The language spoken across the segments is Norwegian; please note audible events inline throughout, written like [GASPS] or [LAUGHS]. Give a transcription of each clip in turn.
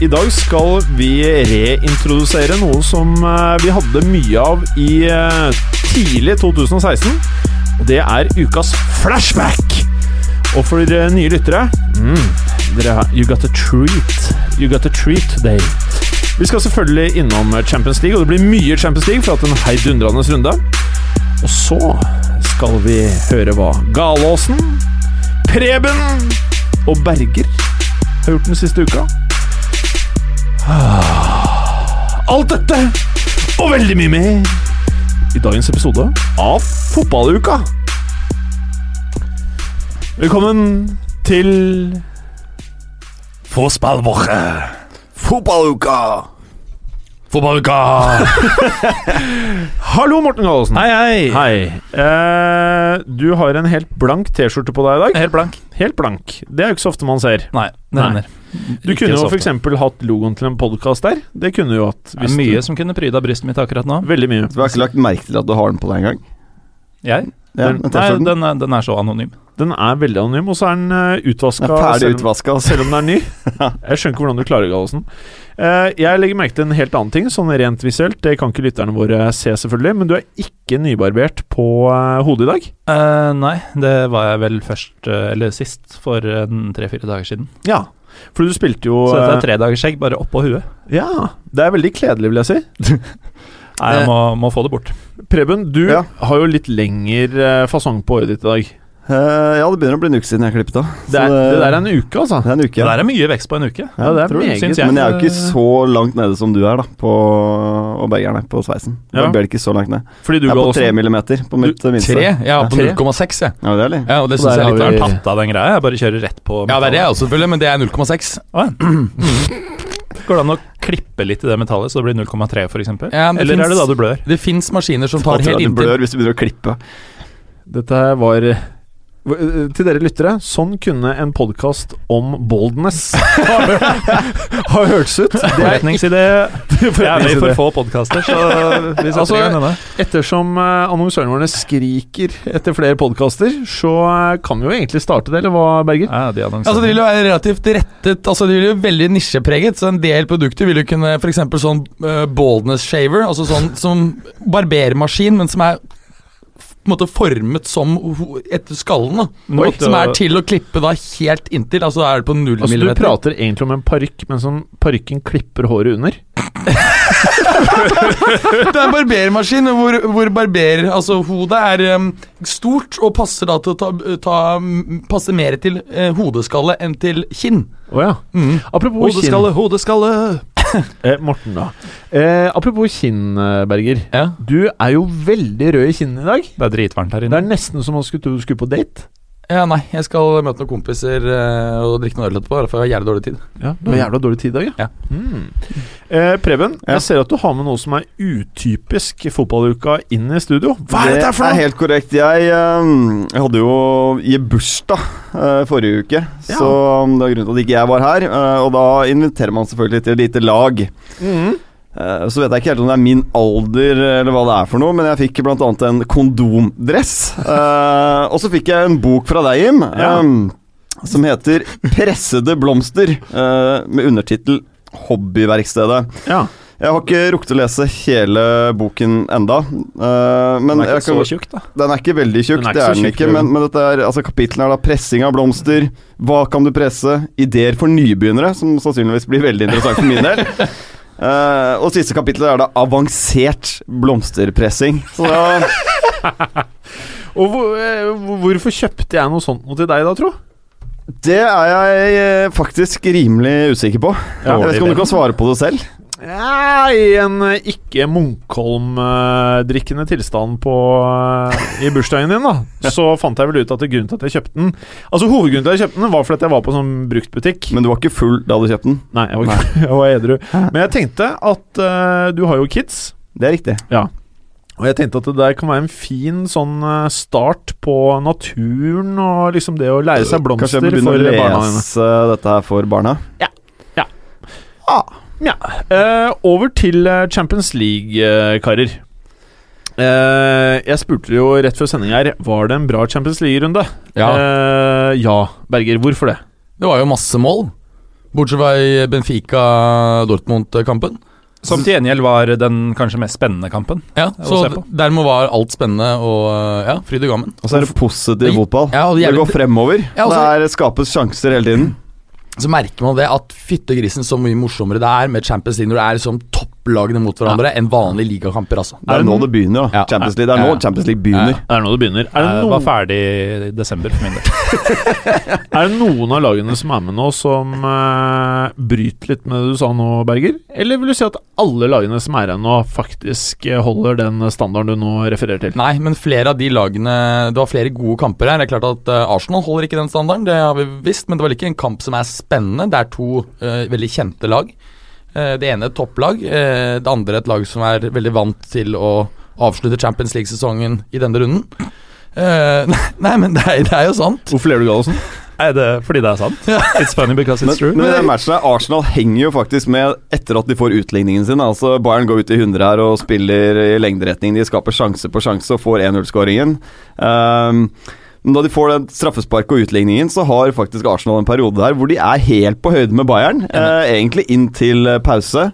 I dag skal vi reintrodusere noe som eh, vi hadde mye av i eh, tidlig 2016. Og det er ukas flashback. Og for dere nye lyttere mm, dere You got a treat. You got a treat today. Vi skal selvfølgelig innom Champions League, og det blir mye Champions League for at en heidundrende runde. Og så skal vi høre hva Galåsen, Preben og Berger har gjort den siste uka. Ah, Alt dette og veldig mye mer i dagens episode av Fotballuka. Velkommen til Fotballwoche. Fotballuka! Fotballuka! [LAUGHS] Hallo, Morten Gallosen. Hei, hei. Hei. Eh, du har en helt blank T-skjorte på deg i dag. Helt blank. Helt blank. Det er jo ikke så ofte man ser. Nei, det Nei. hender. Du Ikke kunne jo f.eks. hatt logoen til en podkast der. Det kunne jo hatt. Det er mye som kunne pryda brystet mitt akkurat nå. Veldig mye. Du har ikke lagt merke til at du har den på deg engang? Jeg? Ja, Den- den Nei, den er, den er så anonym. Den er veldig anonym, og så er den uh, utvaska. Er ferdig utvaska. selv om den er ny. [LAUGHS] Jeg skjønner ikke hvordan du klarer Gallosen. Eh, jeg legger merke til en helt annen ting, sånn rent visuelt. Det kan ikke lytterne våre se, selvfølgelig, men du er ikke nybarbert på eh, hodet i dag. Uh, nei, det var jeg vel først, eh, eller sist, for en tre-fire dager siden. Ja. For du spilte jo Så dette eh, er tredagersskjegg bare oppå huet. Ja. Det er veldig kledelig, vil jeg si. [LAUGHS] Nei, jeg må, må få det bort. Preben, du Ja. har jo litt lengre eh, fasong på håret ditt i dag. Eh, ja, det begynner å bli en uke siden jeg klippet av. Det er, det der er en uke, altså. det er en uke. Det der er mye vekst på en uke. Ja, det er tror meget. syns jeg. Men jeg er jo ikke så langt nede som du er, da, på, og Bergerne, på sveisen. Ja. Jeg ble ikke så langt ned. Fordi du, Jeg er på Gallosen tre millimeter på mitt eh, minste. Tre? Jeg er på Tre? 0,6, jeg. Ja, det er litt. Ja, og det synes der jeg er har litt vi- rart. Tatt av den greia. Jeg bare kjører rett på Ja, det er det jeg også, selvfølgelig, men det er 0,6. Å, ja. [CLEARS THROAT] [CLEARS THROAT] Går det an å klippe litt i det metallet, så det blir 0,3 f.eks.? Ja, Eller finnes, er det da du blør? Det fins maskiner som tar helt inntil. du blør hvis du begynner å klippe. Dette var Til dere lyttere, sånn kunne en podkast om boldness [LAUGHS] ha, hørtes ut. Det er Forretningsidé. [LAUGHS] Jeg er med for få podkaster, så vi setter Altså, i gang denne. Ettersom uh, annonsørene våre skriker etter flere podkaster, så eh, kan vi jo egentlig starte det, eller hva, Berger? Ja, de Altså Det vil jo være relativt rettet Altså det vil jo veldig nisjepreget. Så en del produkter vil jo kunne f.eks. sånn uh, boldness shaver, altså sånn som barbermaskin, men som er på en måte formet som etter skallen. da Som er til å klippe da helt inntil. Altså er det på null Altså, du prater egentlig om en parykk, men som parykken klipper håret under. Det er en barbermaskin hvor, hvor barber Altså hodet er um, stort og passer da til å ta, ta Passer mer til uh, hodeskalle enn til kinn. Å ja. Mm. Apropos kinn. Hodeskalle, hodeskalle! [LAUGHS] Eh, Morten, da. Eh, apropos kinn, eh, Berger. Ja. Du er jo veldig rød i kinnene i dag. Det er dritvarmt her Det er nesten som om du skulle tro du skulle på date. Ja, nei, jeg skal møte noen kompiser eh, og drikke noe øl etterpå, for jeg har jævlig dårlig tid. Ja, Du har jævla dårlig tid i dag, Ja. Mm. Eh, Preben, Ja. jeg ser at du har med noe som er utypisk fotballuka inn i studio. Hva er dette her for Det er helt korrekt. Jeg, eh, jeg hadde jo i bursdag eh, forrige uke, Ja. så um, det er grunnen til at ikke jeg var her. og da inviterer man selvfølgelig til et lite lag. Mm. Eh, Så vet jeg ikke helt om det er min alder eller hva det er for noe, men jeg fikk bl.a. en kondomdress. eh, og så fikk jeg en bok fra deg, Jim, Ja. som heter 'Pressede blomster', eh, med undertittel 'Hobbyverkstedet'. Ja. Jeg har ikke rukket å lese hele boken enda, Uh, men Den er ikke kan, så tjukk, da. den er ikke veldig tjukk, det er den ikke. Men, men dette er, altså kapitlene er da pressing av blomster, hva kan du presse, ideer for nybegynnere, som sannsynligvis blir veldig interessant for min del. [LAUGHS] Eh, og siste kapittel er da avansert blomsterpressing. Så da, [LAUGHS] Og hvor, eh, hvorfor kjøpte jeg noe sånt noe til deg da, tro? det er jeg eh, faktisk rimelig usikker på. Ja, jeg vet ikke om du kan svare på det selv. Ja, I en eh, ikke Munkholm-drikkende tilstand på, eh, i bursdagen din, da, [LAUGHS] så fant jeg vel ut at grunnen til at jeg kjøpte den Altså Hovedgrunnen til at jeg kjøpte den, var fordi jeg var på sånn bruktbutikk. Men du var ikke full da du kjøpte den. Nei, jeg var, Nei. [LAUGHS] jeg var edru. Men jeg tenkte at uh, du har jo kids, Det er riktig. Ja. Og jeg tenkte at det der kan være en fin sånn eh, start på naturen og liksom det å lære seg blomster for barna. Kanskje begynne å dine. lese dette her for barna? Ja. Eh, over til eh, Champions League, eh, karer. Eh, jeg spurte jo rett før sending her Var det en bra Champions League-runde. Ja. Eh, ja, Berger. Hvorfor det? Det var jo masse mål. Bortsett fra i Benfica-Dortmund-kampen. Som til gjengjeld var den kanskje mest spennende kampen. Ja, så dermed var alt spennende og ja, fryd og gammen. Og så er det positiv fotball. Ja, det, det går fremover. Ja, også, det er, skapes sjanser hele tiden. Så merker man det at fyttegrisen så mye morsommere det er med Champions League når det er liksom topplagene mot hverandre enn vanlige ligakamper, altså. Det er nå det begynner, da. Ja. Champions League. Det er nå ja. Champions League begynner. Det er nå det begynner. Er det, noen... var ferdig i desember for min del. [LAUGHS] er det noen av lagene som er med nå, som uh, bryter litt med det du sa nå, Berger? Eller vil du si at alle lagene som er her nå, faktisk eh, holder den standarden du nå refererer til? Nei, men flere av de lagene Det var flere gode kamper her. Det er klart at eh, Arsenal holder ikke den standarden, det har vi visst, men det var ikke en kamp som er spennende. Det er to uh, veldig kjente lag. Eh, det ene et topplag, eh, det andre et lag som er veldig vant til å avslutte Champions League-sesongen i denne runden. Eh, [LAUGHS] nei, men det er, det er jo sant. Hvorfor ler du, Gallosen? Er det fordi det er sant? It's funny because Men, it's true. men i den matchen her, Arsenal henger jo faktisk med etter at de får utligningen sin. Altså Bayern går ut i 100 her og spiller i lengderetning. De skaper sjanse på sjanse og får 1-0-skåringen. Um, men da de får den straffesparket og utligningen, så har faktisk Arsenal en periode der hvor de er helt på høyde med Bayern. Eh, egentlig inn til eh, pause.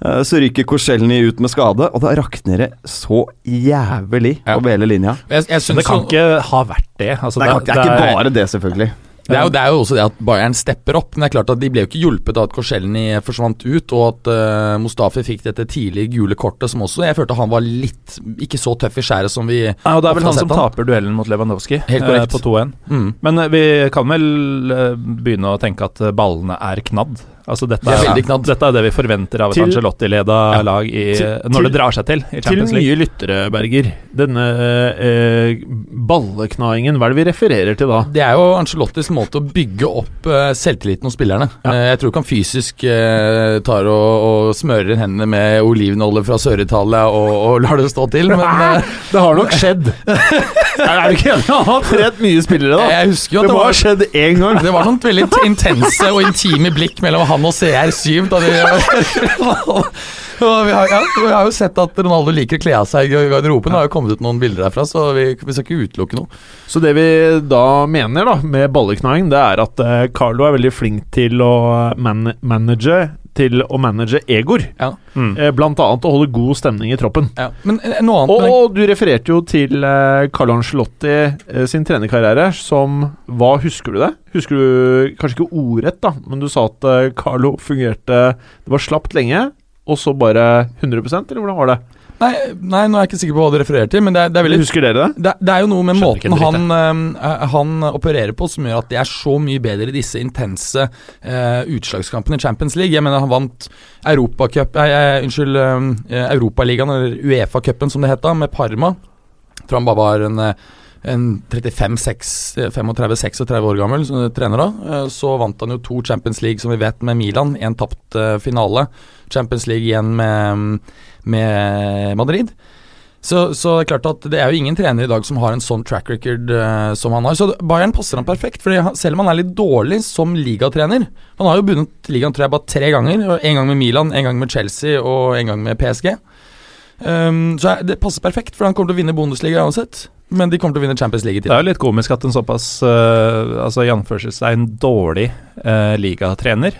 Eh, så ryker Korselny ut med skade, og da rakner det så jævlig Ja. over hele linja. Jeg, jeg synes det kan så... ikke ha vært det. Altså, Nei, det er ikke bare det, selvfølgelig. Det er, jo, det er jo også det at Bayern stepper opp, men det er klart at de ble jo ikke hjulpet av at Korselny forsvant ut, og at uh, Mustafi fikk dette tidlige gule kortet, som også Jeg følte han var litt ikke så tøff i skjæret som vi Ja, og det er vel han som han. taper duellen mot Lewandowski Helt korrekt. Uh, på 2-1. mm. Men uh, vi kan vel eh, begynne å tenke at eh, ballene er knadd. Altså dette det er er, dette er det vi forventer av et Angelotti-leda Ja. lag i, Til- når til- det drar seg til i Til Champions League. nye lyttere, Berger. Denne eh, balleknaingen, hva er det vi refererer til da? Det er jo Ancelottis måte å bygge opp eh, selvtilliten hos spillerne. Ja. Eh, jeg tror ikke han fysisk eh, tar og, og smører hendene med olivenolje fra Sør-Italia og, og lar det stå til, men [LAUGHS] eh, Det har nok skjedd. [LAUGHS] er du ikke enig? Han har trent mye spillere, da. jeg husker jo Det at det må ha skjedd én gang. det var noen veldig intense og intime blikk mellom han og CR7 da de [LAUGHS] vi, har, ja, vi har jo sett at Ronaldo liker å kle av seg i garderoben. Det har jo kommet ut noen bilder derfra, så vi, vi skal ikke utelukke noe. Så det vi da mener da med balleknaing, det er at eh, Carlo er veldig flink til å man manage Til å manage egoer. Ja. Mm. Eh, blant annet å holde god stemning i troppen. Ja. Men eh, annet Og, og du refererte jo til eh, Carlo Ancelotti eh, sin trenerkarriere som Hva husker du det? Husker du kanskje ikke ordrett, da, men du sa at eh, Carlo fungerte Det var slapt lenge, og så bare 100% eller hvordan var det? Nei, nei, nå er jeg ikke sikker på hva du refererer til, men det er, det er veldig Husker dere det? det, det er jo noe med Skjønner måten han, uh, han opererer på som gjør at de er så mye bedre i disse intense uh, utslagskampene i Champions League. Jeg mener Han vant Europacup uh, Unnskyld, Europaligaen, eller Uefa-cupen som det het da, med Parma. Jeg tror han bare var en, en 35-36 år gammel som trener da. Eh, Så vant han jo to Champions League, som vi vet, med Milan. En tapt eh, finale. Champions League igjen med, med Madrid. Så, det er klart at det er jo ingen trener i dag som har en sånn track record uh, som han har. Så Bayern passer han perfekt, fordi selv om han er litt dårlig som ligatrener Han har jo bundet ligaen tror jeg bare tre ganger. En gang med Milan, en gang med Chelsea og en gang med PSG. Um, så det passer perfekt, for han kommer til å vinne Bundesliga uansett. Men de kommer til å vinne Champions League i Det er jo litt komisk at en såpass uh, altså en dårlig uh, ligatrener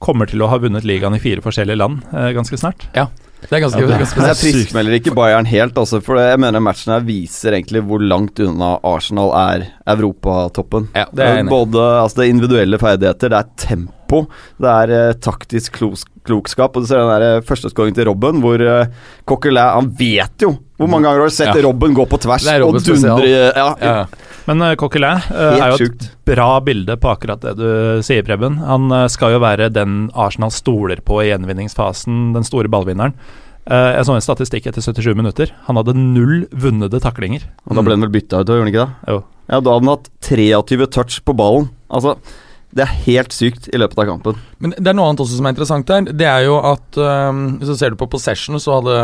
kommer til å ha vunnet ligaen i fire forskjellige land uh, ganske snart. Ja, Det er ganske, Ja, det- ganske jeg friskmelder ikke Bayern helt, altså, for jeg mener matchen her viser egentlig hvor langt unna Arsenal er europatoppen. Ja, det er jeg enig. Både altså, det individuelle ferdigheter, det er tempo, det er eh, taktisk klos klokskap. Og du ser den der eh, første skåringen til Robben, hvor eh, Coquelin Han vet jo hvor mange ganger har du sett Ja. Robben gå på tvers er og dundre ja, Ja. Men uh, Coquelin uh, er jo et sjukt. bra bilde på akkurat det du sier, Preben. Han uh, skal jo være den Arsenal stoler på i gjenvinningsfasen, den store ballvinneren. Uh, jeg så en statistikk etter 77 minutter. Han hadde null vunnede taklinger. Og da ble han vel bytta ut, gjorde han ikke det? Jo. Ja, da hadde han hatt 23 touch på ballen. Altså, Det er helt sykt i løpet av kampen. Men det er noe annet også som er interessant her. Det er jo at um, Hvis du ser du på possession, så hadde,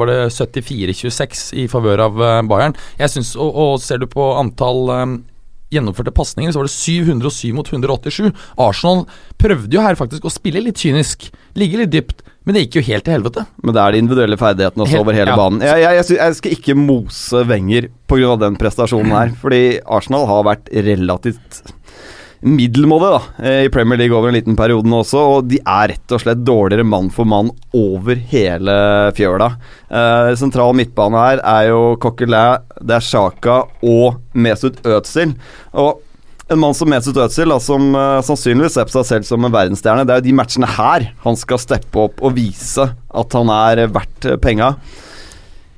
var det 74-26 i favør av uh, Bayern. Jeg synes, og, og ser du på antall um, gjennomførte pasninger, så var det 707 mot 187. Arsenal prøvde jo her faktisk å spille litt kynisk, ligge litt dypt, men det gikk jo helt til helvete. Men det er de individuelle ferdighetene også Helt- over hele ja. banen. Jeg, jeg, jeg, jeg skal ikke mose Wenger pga. den prestasjonen her, fordi Arsenal har vært relativt middelmådig da, eh, i Premier League over en liten periode nå også, og de er rett og slett dårligere mann for mann over hele fjøla. Eh, sentral midtbane her er jo Coquelin, det er Sjaka og Mesut Özil. Og en mann som Mesut Özil, som uh, sannsynligvis ser på seg selv som en verdensstjerne, det er jo de matchene her han skal steppe opp og vise at han er verdt eh, penga.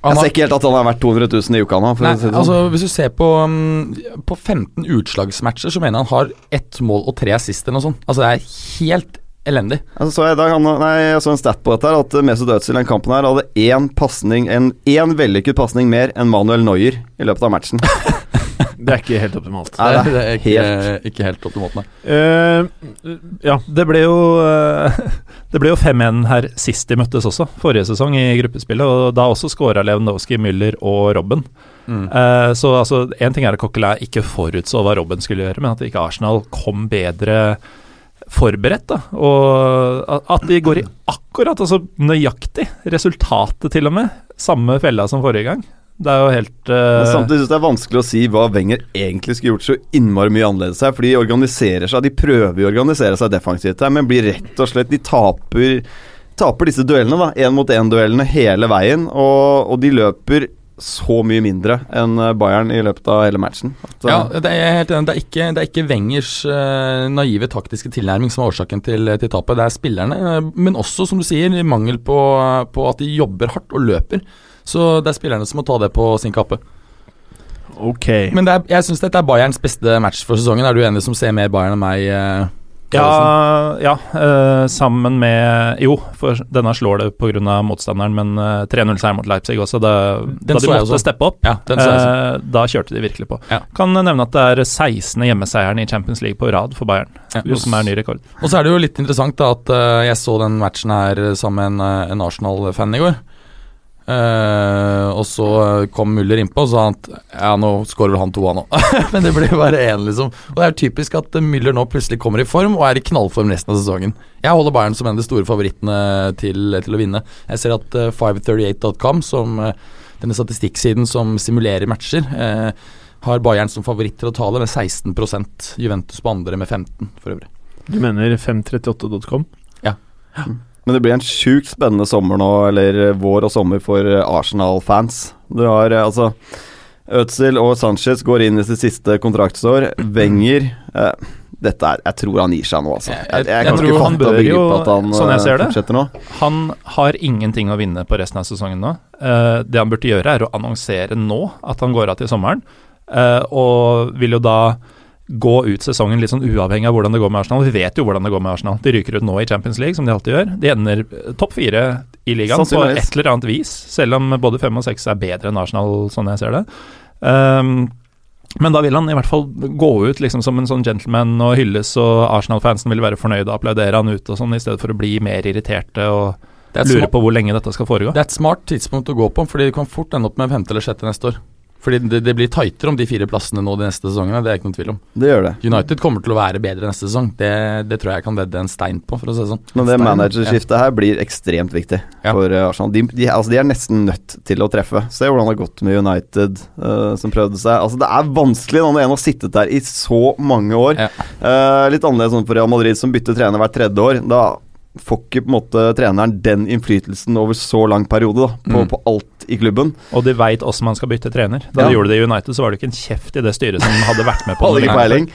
Jeg ser ikke helt at han er verdt 200 000 i uka nå. For Nei, å si det sånn. altså Hvis du ser på, um, på 15 utslagsmatcher, så mener jeg han har ett mål og tre assist eller noe sånt. Altså Det er helt elendig. Altså, så jeg, dag, han, nei, jeg så en stat på dette her At Mesut Özil i den kampen her hadde én passning, En én vellykket pasning mer enn Manuel Neuer i løpet av matchen. [LAUGHS] [LAUGHS] Det er ikke helt optimalt. Nei, det er det er ikke helt- ikke helt optimalt, nei. Uh, ja, det ble jo uh, [LAUGHS] Det ble jo 5-1 her sist de møttes også, forrige sesong i gruppespillet. Og da også skåra Lewandowski, Müller og Robben. Mm. Uh, så altså, én ting er at Coquelin ikke forutså hva Robben skulle gjøre, men at ikke Arsenal kom bedre forberedt. da Og at- at de går i akkurat, altså nøyaktig, resultatet til og med, samme fella som forrige gang. Det er jo helt Men eh, samtidig synes jeg det er vanskelig å si hva Wenger egentlig skulle gjort så innmari mye annerledes her. For de organiserer seg, de prøver å organisere seg defensivt her, men blir rett og slett De taper, taper disse duellene, da. Én mot én-duellene hele veien. Og, og de løper så mye mindre enn Bayern i løpet av hele matchen. At, Ja, eh, det er, helt enig. Det er ikke, det er ikke Wengers uh, naive taktiske tilnærming som er årsaken til, til tapet. Det er spillerne, eh, men også, som du sier, mangel på, på at de jobber hardt og løper. Så det er spillerne som må ta det på sin kappe. Ok. Men det er, jeg syns dette er Bayerns beste match for sesongen. Er du enig som ser mer Bayern enn meg? eh, Ja, ja eh, sammen med Jo, for denne slår det pga. motstanderen, men eh, 3-0-seier mot Leipzig også. Da, da de måtte steppe opp, Ja, eh, da kjørte de virkelig på. Ja. Kan nevne at det er 16. hjemmeseieren i Champions League på rad for Bayern, Ja. som er ny rekord. Og så er det jo litt interessant da at jeg så den matchen her sammen med en, en Arsenal-fan i går. Eh, og så kom Muller innpå og sa at ja, nå skårer han to, han [LAUGHS] òg. Men det blir bare én, liksom. Og det er typisk at eh, Müller nå plutselig kommer i form og er i knallform resten av sesongen. Jeg holder Bayern som en av de store favorittene til, til å vinne. Jeg ser at uh, 538.com, som uh, denne statistikksiden som simulerer matcher, eh, har Bayern som favoritt til å tale med 16% Juventus på andre med 15 for øvrig. Du mener 538.com? Men det blir en sjukt spennende sommer nå, eller eh, vår og sommer for eh, Arsenal-fans. Du har eh, altså Øtzil og Sanchez går inn i sitt siste kontraktsår. Wenger eh, Dette er Jeg tror han gir seg nå, altså. Jeg- Jeg, jeg, jeg tror han bør jo, han sånn jeg ser det. Han har ingenting å vinne på resten av sesongen nå. Eh, det han burde gjøre, er å annonsere nå at han går av til sommeren, eh, og vil jo da gå ut sesongen litt sånn uavhengig av hvordan det går med Arsenal. Vi vet jo hvordan det går med Arsenal. De ryker ut nå i Champions League, som de alltid gjør. De ender eh, topp fire i ligaen på et eller annet vis, selv om både fem og seks er bedre enn Arsenal, sånn jeg ser det. Um, men da vil han i hvert fall gå ut liksom som en sånn gentleman og hylles, og Arsenal-fansen vil være fornøyd og applaudere han ut og sånn, i stedet for å bli mer irriterte og smart- på hvor lenge dette skal foregå. Det er et smart tidspunkt å gå på, fordi du kan fort ende opp med femte eller sjette neste år. Fordi det, det blir tightere om de fire plassene nå de neste sesongene, det er ikke noen tvil om. Det gjør det. United kommer til å være bedre neste sesong, det, det tror jeg kan vedde en stein på, for å si det sånn. Men det managerskiftet her blir ekstremt viktig Ja. for eh, Arsenal. De, de, altså, de er nesten nødt til å treffe. Se hvordan det har gått med United, uh, som prøvde seg. Altså, det er vanskelig når en har sittet der i så mange år. Ja. Uh, litt annerledes sånn for Real Madrid, som bytter trener hvert tredje år. Da får ikke på en måte treneren den innflytelsen over så lang periode da, på, Mm. på alt i klubben. Og de veit åssen man skal bytte trener. Da Ja. de gjorde det i United, så var det ikke en kjeft i det styret som hadde vært med på det.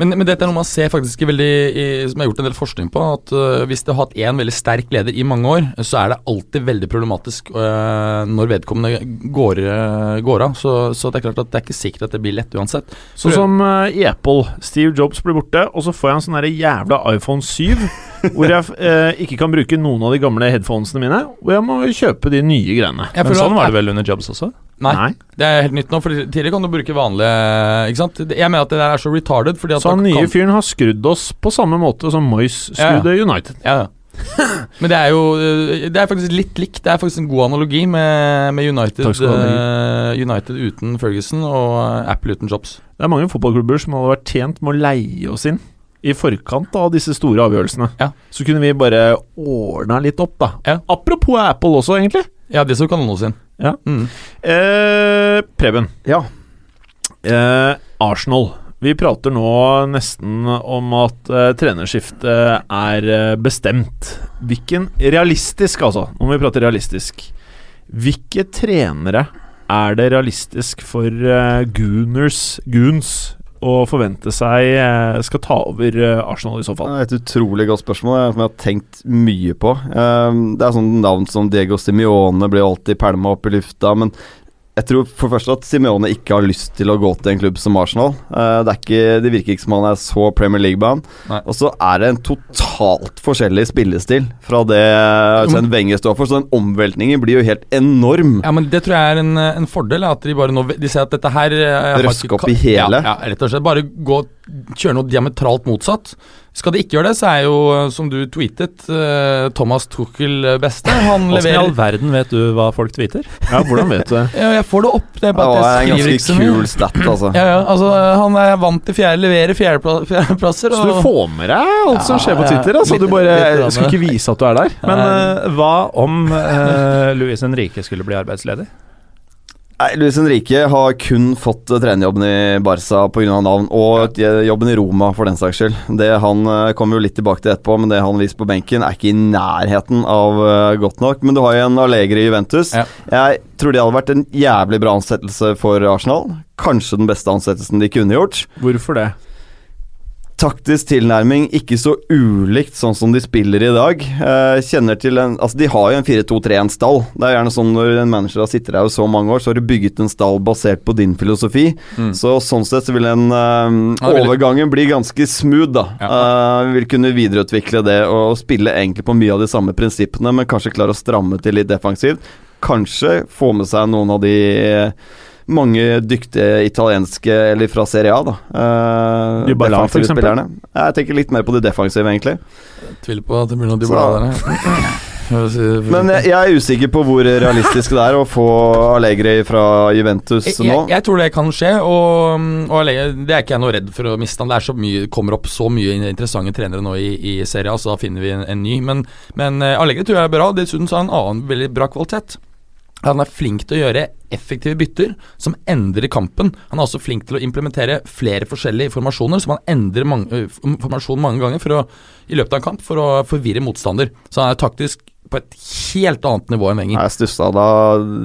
Men, men dette er noe man ser faktisk veldig i, Som jeg har gjort en del forskning på. At uh, Hvis du har hatt én veldig sterk leder i mange år, så er det alltid veldig problematisk uh, når vedkommende går, øh, går av. Så, så det er klart at det er ikke sikkert at det blir lett uansett. Sånn som uh, i Apple. Steve Jobs blir borte, og så får jeg en sånn jævla iPhone 7, [LAUGHS] hvor jeg ikke kan bruke noen av de gamle headphonesene mine, og jeg må kjøpe de nye greiene. Men sånn var det vel under Jobs også? Nei. Det er helt nytt nå, for tidligere kan du bruke vanlige Ikke sant? Jeg mener at det der er så retarded, fordi at Så han nye kan- fyren har skrudd oss på samme måte som Moyes Ja, ja. United. Ja, ja. [LAUGHS] Men det er jo øh, Det er faktisk litt likt. Det er faktisk en god analogi med, med United, øh, United uten Ferguson og øh, Apple uten Jobs. Det er mange fotballklubber som hadde vært tjent med å leie oss inn i forkant av disse store avgjørelsene. Ja. Så kunne vi bare ordna litt opp, da. Ja. Apropos Apple også, egentlig. Ja, det så kanonen sin. Ja. Mm. Eh, Preben. Ja. Eh, Arsenal. Vi prater nå nesten om at eh, trenerskiftet er eh, bestemt. Hvilken Realistisk, altså. Nå må vi prate realistisk. Hvilke trenere er det realistisk for eh, Gooners Goons å forvente seg eh, skal ta over eh, Arsenal, i så Det fall? er et utrolig godt spørsmål eh, som jeg har tenkt mye på. Det er sånn navn som Diego Simione blir alltid pælma opp i lufta, men jeg tror for det første at Simione ikke har lyst til å gå til en klubb som Arsenal. Uh, det, er ikke, det virker ikke som han er så Premier League-band Og så er det en totalt forskjellig spillestil fra det Sven Wenger står for, så den omveltningen blir jo helt enorm. Ja, men Det tror jeg er en, en fordel. At de bare nå De ser at dette her eh, Røske opp i hele. Ja, ja, rett og slett. Bare gå kjøre noe diametralt motsatt. Skal de ikke gjøre det, så er jo, som du tweetet, eh, Thomas Tuchel eh, beste. Han Hvordan i all verden vet du hva folk tweeter? Ja, hvordan vet du det? ja, Jeg får det opp. Det er bare ja, at jeg skriver ikke så mye. kul stat, altså. Ja, ja, altså Han er vant til fjerde, leverer fjerdepla- fjerdeplasser. Så du og- får med deg alt som skjer på Twitter? Altså, litt- du bare litt grann. ikke vise at du er der? Men uh, hva om uh, Luis Henrique skulle bli arbeidsledig? Nei, Luis Henrique har kun fått eh, trenerjobben i Barca pga. navn, og eh, jobben i Roma for den saks skyld. Det han eh, kommer jo litt tilbake til etterpå, men det han viser på benken, er ikke i nærheten av godt nok. Men du har jo en Allegri i Juventus. Ja. Jeg tror det hadde vært en jævlig bra ansettelse for Arsenal. Kanskje den beste ansettelsen de kunne gjort. Hvorfor det? Taktisk tilnærming, ikke så ulikt sånn som de spiller i dag. Eh, kjenner til en Altså, de har jo en 4-2-3-1-stall. Det er gjerne sånn når en manager har sittet der i så mange år, så har du bygget en stall basert på din filosofi. Mm. Så sånn sett så vil den eh, overgangen bli ganske smooth, da. Ja. Eh, vil kunne videreutvikle det og spille egentlig på mye av de samme prinsippene, men kanskje klare å stramme til litt defensivt. Kanskje få med seg noen av de eh, mange dyktige italienske, eller fra Serie A, da. Uh, Dybala, for eksempel? Jeg tenker litt mer på det defensive, egentlig. Tviler på at det blir noe Dybala der. [LAUGHS] Jeg Men jeg, jeg er usikker på hvor realistisk det er å få Allegri fra Juventus jeg, nå. jeg, jeg tror det kan skje, og, og Allegri- det er ikke jeg noe redd for å miste han. Det er så mye, kommer opp så mye interessante trenere nå i, i Serie A, så da finner vi en, en ny. Men, men eh, Allegri tror jeg er bra. Dessuten så har han en annen veldig bra kvalitet. Han er flink til å gjøre effektive bytter som endrer kampen. Han er også flink til å implementere flere forskjellige formasjoner, som han endrer mange, ø, mange ganger for å, i løpet av en kamp for å forvirre motstander. Så han er taktisk på et helt annet nivå enn Wenger. Jeg stussa da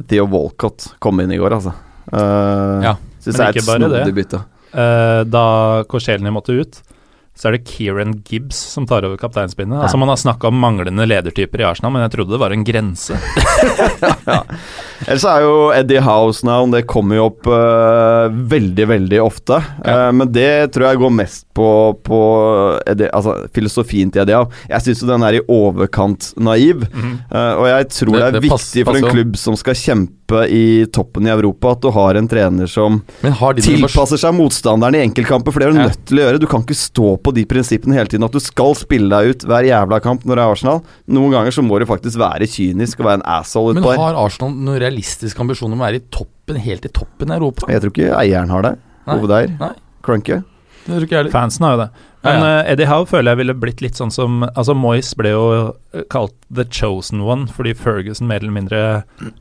Theo Walcott kom inn i går, altså. Uh, Ja, Syns men jeg er et det. snodig bytte. Uh, da Korselny måtte ut, så er det Kieran Gibbs som tar over kapteinspinnet. Altså Man har snakka om manglende ledertyper i Arsenal, men jeg trodde det var en grense. [LAUGHS] Ellers er jo Eddie House-navn Det kommer jo opp uh, veldig, veldig ofte. Ja. Uh, men det tror jeg går mest på, på Eddie, altså, filosofien til Eddie Howe. Jeg syns jo den er i overkant naiv. Eh, og jeg tror det, Det- er det viktig for en klubb som skal kjempe i toppen i Europa, at du har en trener som tilpasser seg motstanderen i enkeltkamper, for det er du nødt til å gjøre. Du kan ikke stå på de prinsippene hele tiden, at du skal spille deg ut hver jævla kamp når det er Arsenal. Noen ganger så må du faktisk være kynisk og være en asshole Men her. Men har Arsenal noen realistiske ambisjoner om å være i toppen, helt i toppen i Europa? Jeg tror ikke eieren har det. Hovedeier. Nei. Crunke. Det tror ikke jeg. Fansen har jo det. Men ja. eh, Eddie Howe føler jeg ville blitt litt sånn som Altså Moyes ble jo eh, kalt the chosen one fordi Ferguson mer eller mindre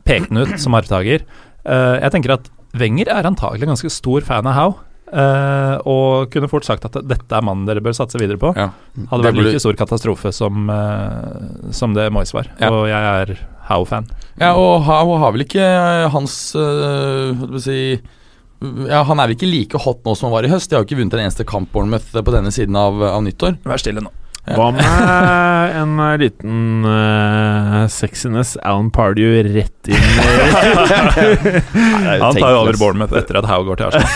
pekte ut som arvtaker. Eh, jeg tenker at Wenger er antagelig en ganske stor fan av Howe. Uh, og kunne fort sagt at dette er mannen dere bør satse videre på. Ja. Hadde vært like stor katastrofe som, uh, som det Moyes var. Ja. Og jeg er Howe-fan. Ja, og Howe har vel ikke hans uh, Hva skal vi si ja, Han er vel ikke like hot nå som han var i høst. De har jo ikke vunnet en eneste kamp Bournemouth på denne siden av, av nyttår. Vær stille nå. Ja. Hva med en eh, liten uh, sexiness Alan Pardew rett inn i [LAUGHS] [LAUGHS] Han tar jo over Bournemouth [LAUGHS] etter at Howe går til Arsenal.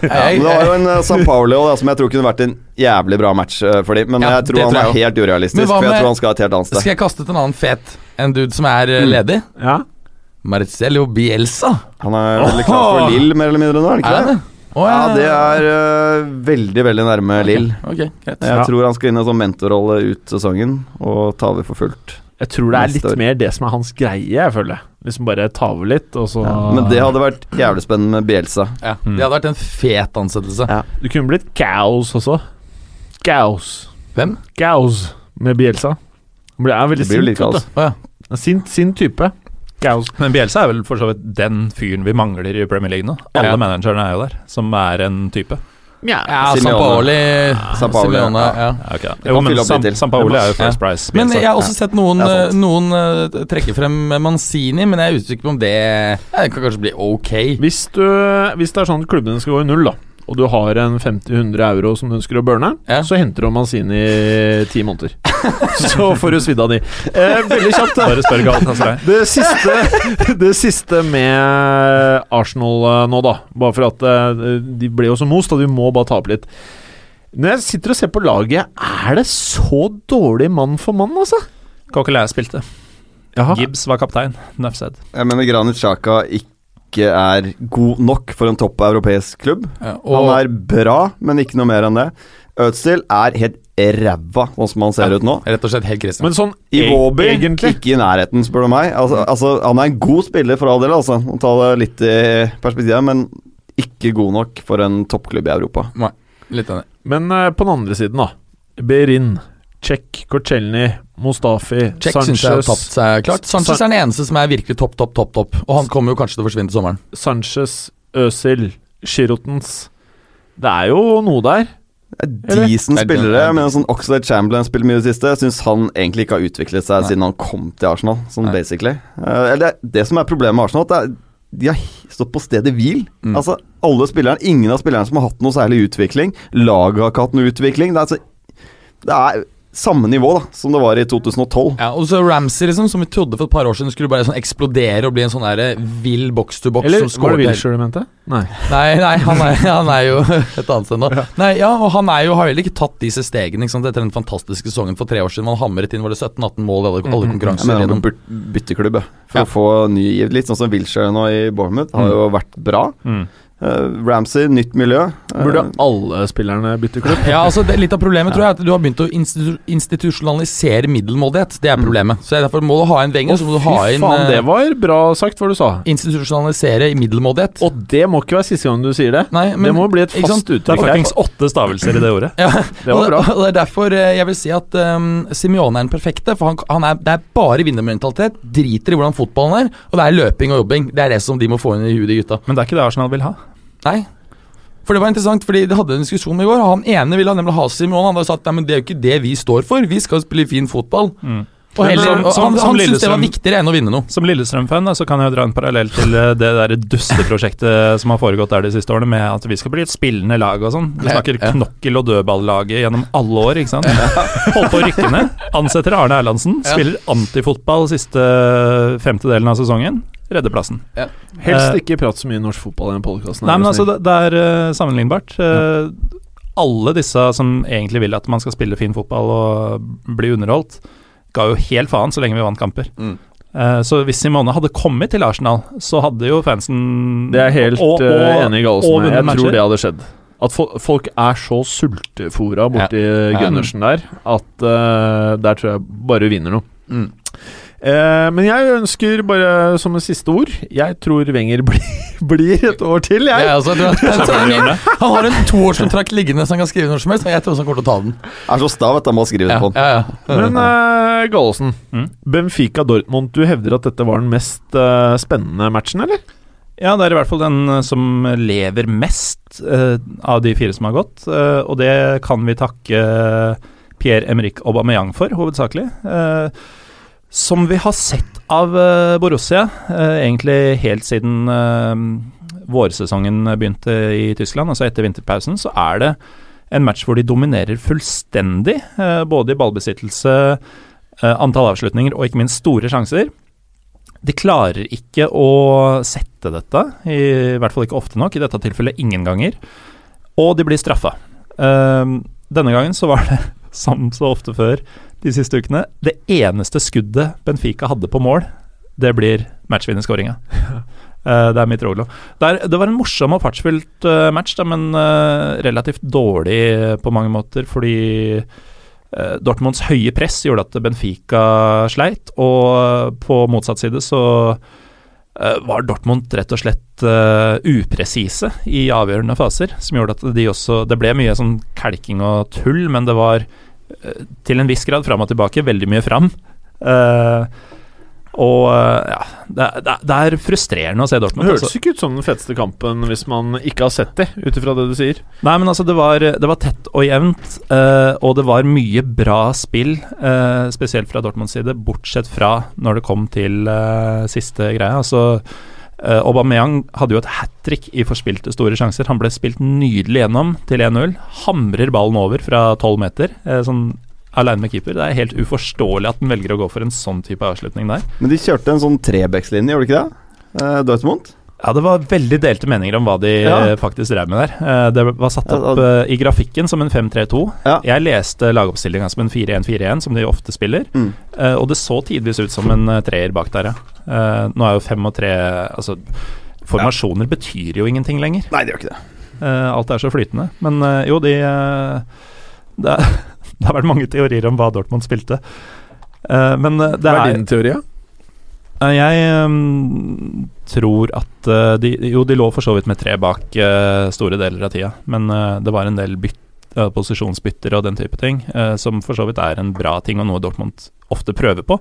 Ja, det var jo en uh, San Paolo da, som jeg tror kunne vært en jævlig bra match uh, for dem, men Ja, jeg tror han tror jeg er helt urealistisk, for jeg med- tror han skal et helt annet sted. Skal jeg kaste ut en annen fet En dude som er Mm. ledig? Ja. Marcello Bielsa. Han er veldig klar for! Lill, mer eller mindre nå, er det ikke Er det? det? Å, Ja, det er øh, veldig, veldig nærme Lill. Ok, greit. Jeg Ja. tror han skal inn i en sånn mentorrolle ut sesongen og ta over for fullt. Jeg tror det er litt år. mer det som er hans greie, jeg føler. Liksom bare ta over litt, og så Men det hadde vært jævlig spennende med Bielsa. Ja, det hadde vært en fet ansettelse. Ja. Du kunne blitt Gaus også. Gaus. Hvem? Gaus med Bielsa. Han blir- er veldig sint. vet du. Ja. Sint type. Gaus. Men Bielsa er vel for så vidt den fyren vi mangler i Premier League nå. Alle Ja. managerne er jo der, som er en type. Ja, ja Sampaoli. Sampaoli, ja. ja. Okay. Jo, men Sam. Sampaoli er jo Ja. First Price. Men jeg har også sett noen, eh, noen uh, trekke frem Manzini, men jeg er usikker på om det ja, Det kan kanskje bli ok. Hvis, du, hvis det er sånn at klubbene skal gå i null, da, og du har en 50-100 euro som du ønsker å burne, Ja. så henter du Manzini i ti måneder. [LAUGHS] så får du svidd av de. Eh, veldig kjapt. Bare spør Galatasaray. Det siste, det siste med Arsenal eh, nå, da. Bare for at eh, de ble jo så most, og vi må bare ta opp litt. Når jeg sitter og ser på laget, er det så dårlig mann for mann, altså? Coquelin spilte. Jaha. Gibbs var kaptein. Nuff said. Jeg mener Granit Xhaka ikke er god nok for en topp europeisk klubb. Ja, Han er bra, men ikke noe mer enn det. Ødstil er helt ræva, sånn som han ser ut nå. rett og slett helt kristen. Men sånn Iwobi e- egentlig ikke i nærheten, spør du meg. Altså, altså, han er en god spiller for all del, altså. Å ta det litt i perspektivet, men ikke god nok for en toppklubb i Europa. Nei, Litt enig. Men uh, på den andre siden, da. Berin, Czech, Korchelny, Mustafi, Check synes jeg har tapt seg klart. Sanchez er den eneste som er virkelig topp, topp, topp. topp Og han kommer jo kanskje til å forsvinne til sommeren. Sanchez Øzil, Shirotens Det er jo noe der. Er Decent Det er- spillere, men sånn Oxlade Chamberlain spiller mye i det siste. Jeg syns han egentlig ikke har utviklet seg Nei. siden han kom til Arsenal, sånn Nei. basically. Eh, eller det som er problemet med Arsenal, at det er, de har stått på stedet hvil. Mm. Altså, alle spillerne, ingen av spillerne som har hatt noe særlig utvikling. Laget har ikke hatt noe utvikling. Det er, altså, det er samme nivå da som det var i 2012. Ja, og så Ramsey, liksom, som vi trodde for et par år siden skulle bare sånn eksplodere og bli en sånn der vill box to box. Eller som var det Wilshere du mente? Nei. Nei, nei han, er, [LAUGHS] han er jo et annet sted nå. Nei, ja, og han er jo, har heller ikke tatt disse stegene ikke sant? etter den fantastiske sesongen for tre år siden. Man hamret inn var det 17-18 mål i alle, alle Mhm. Jeg konkurranser. Men han burde bytte bytteklubb. For Ja. å få ny giv. Litt sånn som Wilshere nå i Bournemouth. Har jo vært bra. Mm. Eh, Ramsey, nytt miljø. Eh, Burde alle spillerne bytte klubb? Ja, altså det, Litt av problemet tror jeg er at du har begynt å institu institusjonalisere middelmådighet. Det er problemet. Så Derfor må du ha inn Wenger, Fy inn faen, eh, det var bra sagt hva du sa. Institusjonalisere middelmådighet. Og det må ikke være siste gang du sier det. Nei, men, det må bli et fast uttrykk. Det er fuckings åtte stavelser i det ordet. Ja, [LAUGHS] Det var og, bra. og det er derfor eh, jeg vil si at um, Simione er den perfekte. For han, han er, det er bare vinnermentalitet. Driter i hvordan fotballen er. Og det er løping og jobbing. Det er det som de må få inn i huet, de gutta. Men det er ikke det Arsenal vil ha. Nei. For det var interessant, fordi det hadde en diskusjon i går. Han ene ville nemlig ha Simione. Han hadde at nei, men det er jo ikke det vi står for. Vi skal spille fin fotball. Mm. Og, heller, som- som- han, han syntes det var viktigere enn å vinne noe. Som Lillestrøm-fan så kan jeg jo dra en parallell til eh, det der dusteprosjektet som har foregått der de siste årene, med at vi skal bli et spillende lag og sånn. Vi snakker ja. knokkel- og dødballaget gjennom alle år, ikke sant. Holdt på å rykke ned. Ansetter Arne Erlandsen, spiller antifotball siste femtedelen av sesongen. Redder plassen. Helst Eh, ikke prat så mye norsk fotball i den podkasten. Nei, men altså, det, det er eh, sammenlignbart. Eh, Alle disse som egentlig vil at man skal spille fin fotball og bli underholdt, ga jo helt faen så lenge vi vant kamper. Mm. Eh, så hvis Simone hadde kommet til Arsenal, så hadde jo fansen Det er helt og- og- enig i Gallosen. Jeg matcher. tror det hadde skjedd. At folk er så sultefora borti Ja. Gundersen der at der tror jeg bare vinner noe. Mm. Eh, men jeg ønsker bare som en siste ord Jeg tror Wenger [LAUGHS] blir, blir et år til, jeg. Ja, altså, du, [LAUGHS] han har en toårskontrakt liggende som han kan skrive når som helst, og jeg tror også han kommer til å ta den. Er så sta, at. Han må skrive Ja, på den. ja, ja. Men uh, Gallosen, Mm. Benfica Dortmund, du hevder at dette var den mest uh, spennende matchen, eller? Ja, det er i hvert fall den som lever mest uh, av de fire som har gått. uh, og det kan vi takke Pierre-Emerick Aubameyang for, hovedsakelig. Eh, som vi har sett av eh, Borussia, eh, egentlig helt siden eh, vårsesongen begynte i Tyskland, altså etter vinterpausen, så er det en match hvor de dominerer fullstendig, både i ballbesittelse, antall avslutninger og ikke minst store sjanser. De klarer ikke å sette dette, i hvert fall ikke ofte nok, i dette tilfellet ingen ganger. Og de blir straffa. Denne gangen så var det, [LAUGHS] som så ofte før de siste ukene, det eneste skuddet Benfica hadde på mål, det blir matchvinnerskåringa. [LAUGHS] Eh, det er mitt Rolo. Det, er, det var en morsom og fartsfylt eh, match, da, men eh, relativt dårlig på mange måter, fordi Dortmunds høye press gjorde at Benfica sleit, og på motsatt side så var Dortmund rett og slett upresise i avgjørende faser, som gjorde at de også Det ble mye sånn kelking og tull, men det var til en viss grad fram og tilbake veldig mye fram. Uh, og eh, ja, det, det, det er frustrerende å se Dortmund. Det høres altså. ikke ut som den feteste kampen hvis man ikke har sett det, ut ifra det du sier. Nei, men altså, det var, det var tett og jevnt, uh, og det var mye bra spill, uh, spesielt fra Dortmunds side, bortsett fra når det kom til eh, siste greia. Altså, eh, Aubameyang hadde jo et hat trick i forspilte store sjanser. Han ble spilt nydelig gjennom til 1-0. Hamrer ballen over fra 12 meter, Uh, sånn aleine med keeper. Det er helt uforståelig at han velger å gå for en sånn type avslutning der. Men de kjørte en sånn trebekslinje, gjorde de ikke det? Uh, Dortmund? Ja, det var veldig delte meninger om hva de Ja. eh, faktisk drev med der. Eh, Det var satt Ja, opp eh, i grafikken som en 5-3-2. Ja. Jeg leste lagoppstillinga som en 4-1-4-1, som de ofte spiller. Mm. Og det så tidvis ut som en treer bak der, ja. Nå er jo fem og tre Altså, formasjoner betyr jo ingenting lenger. Nei, det gjør ikke det. Alt er så flytende. Men jo, de [LAUGHS] det, det har vært mange teorier om hva Dortmund spilte. Men det er Hva er din teori? ja? Eh, Jeg um, tror at uh, de Jo, de lå for så vidt med tre bak uh, store deler av tida, men uh, det var en del bytt, eh, posisjonsbytter og den type ting, eh, som for så vidt er en bra ting, og noe Dortmund ofte prøver på.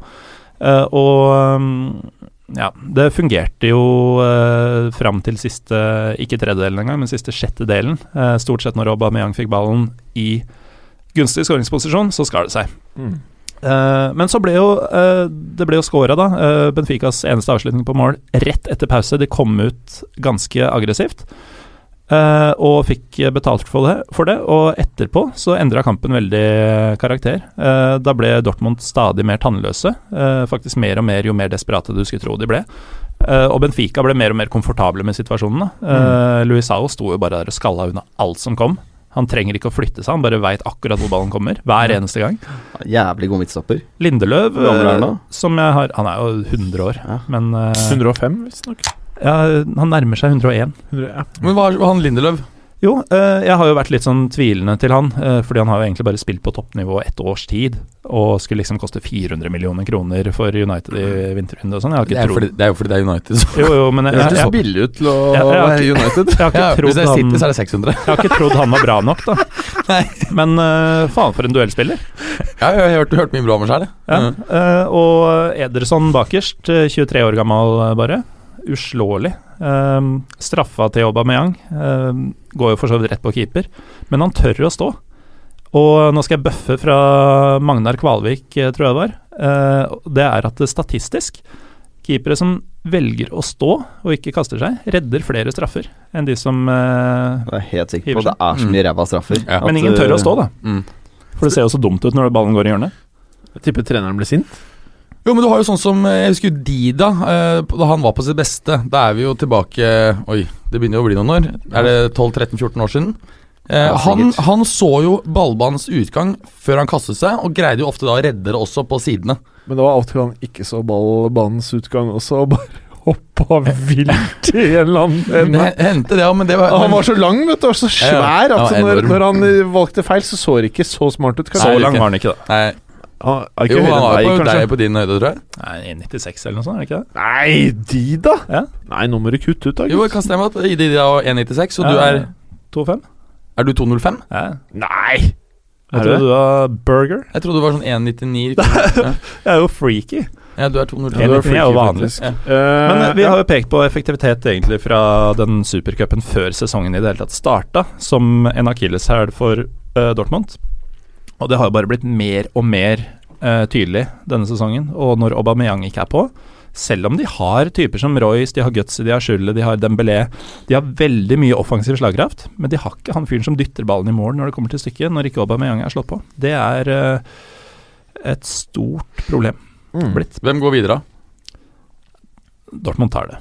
Eh, og um, ja, det fungerte jo uh, fram til siste Ikke tredjedelen engang, men siste sjettedelen. Uh, stort sett når Aubameyang fikk ballen i gunstig skåringsposisjon, så skar det seg. Eh, men så ble jo uh, det ble jo scora, da. Uh, Benficas eneste avslutning på mål rett etter pause. De kom ut ganske aggressivt. og fikk betalt for det, for det. Og etterpå så endra kampen veldig karakter. Da ble Dortmund stadig mer tannløse. faktisk mer og mer jo mer desperate du skulle tro de ble. Og Benfica ble mer og mer komfortable med situasjonen. Uh, Luisao sto jo bare der og skalla unna alt som kom. Han trenger ikke å flytte seg, han bare veit akkurat hvor ballen kommer. Hver eneste gang. Jævlig god midtstopper. Lindeløv, eh, som jeg har Han er jo 100 år, Ja. men uh, 105, visstnok. ja, han nærmer seg 101. Ja. Men hva er han Lindeløv? Jo, eh, jeg har jo vært litt sånn tvilende til han, eh, fordi han har jo egentlig bare spilt på toppnivå ett års tid, og skulle liksom koste 400 millioner kroner for United i vinterrunde og sånn. Det det er jo fordi det er United. Så. Jo, jo, men jeg, Det jeg, billig ut til å være United. jeg har ikke Ja, hvis det er City, så er det 600. Jeg har ikke trodd han var bra nok, da. [LAUGHS] Nei. Men uh, faen for en duellspiller. Ja, jeg har hørt, hørt mye bra om ham sjøl, jeg. Ja. eh, og Ederson bakerst, eh, 23 år gammel bare. Uslåelig. Um, straffa til Aubameyang um, går jo for så vidt rett på keeper, men han tør å stå. Og nå skal jeg bøffe fra Magnar Kvalvik, eh, tror jeg det var. Uh, det er at det statistisk Keepere som velger å stå og ikke kaster seg, redder flere straffer enn de som uh, Det er helt sikker på. Det er så mye ræva straffer. Ja. Men ingen tør å stå, da. Mm. For det ser jo så dumt ut når ballen går i hjørnet. Jeg tipper treneren blir sint. Jo, men du har jo sånn som eh, Jeg husker Dida, eh, da han var på sitt beste. Da er vi jo tilbake Oi, det begynner jo å bli noen år. Er det 12-13-14 år siden? Eh, han, han så jo ballbanens utgang før han kastet seg, og greide jo ofte da å redde det også på sidene. Men det var av og til han ikke så ballbanens utgang også, og bare hoppa vilt i en eller annen [LAUGHS] ende. det, ja, men det var Han var så lang vet du, og så Ja, ja. svær at Ja, når, når han valgte feil, så så det ikke så smart ut. Så kanskje. Lang var han ikke, da. Nei, Er ikke jo, han var jo på deg på din høyde, tror jeg. Nei, 1,96 eller noe sånt, er det ikke det? Nei, de da? Ja. Nei, nå må du kutte ut, da. Jo, jeg kan stemme at de var 1,96, og du er 2,5? Er du 2,05? Ja. Nei! Jeg trodde du var burger. Jeg trodde du var sånn 1,99. [LAUGHS] Jeg er jo freaky. ja, du er 2,05. Ja, er 1,99 jo vanlig. Ja. Eh, Men eh, vi ja. har jo pekt på effektivitet egentlig fra den supercupen før sesongen i det hele tatt starta, som en akilleshæl for uh, Dortmund. Og det har jo bare blitt mer og mer uh, tydelig denne sesongen. Og når Aubameyang ikke er på, selv om de har typer som Royce, de har Gutsy, de har Schulle, de har Dembélé De har veldig mye offensiv slagkraft, men de har ikke han fyren som dytter ballen i mål når det kommer til stykket, når ikke Aubameyang er slått på. Det er uh, et stort problem Mm. blitt. Hvem går videre, da? Dortmund tar det.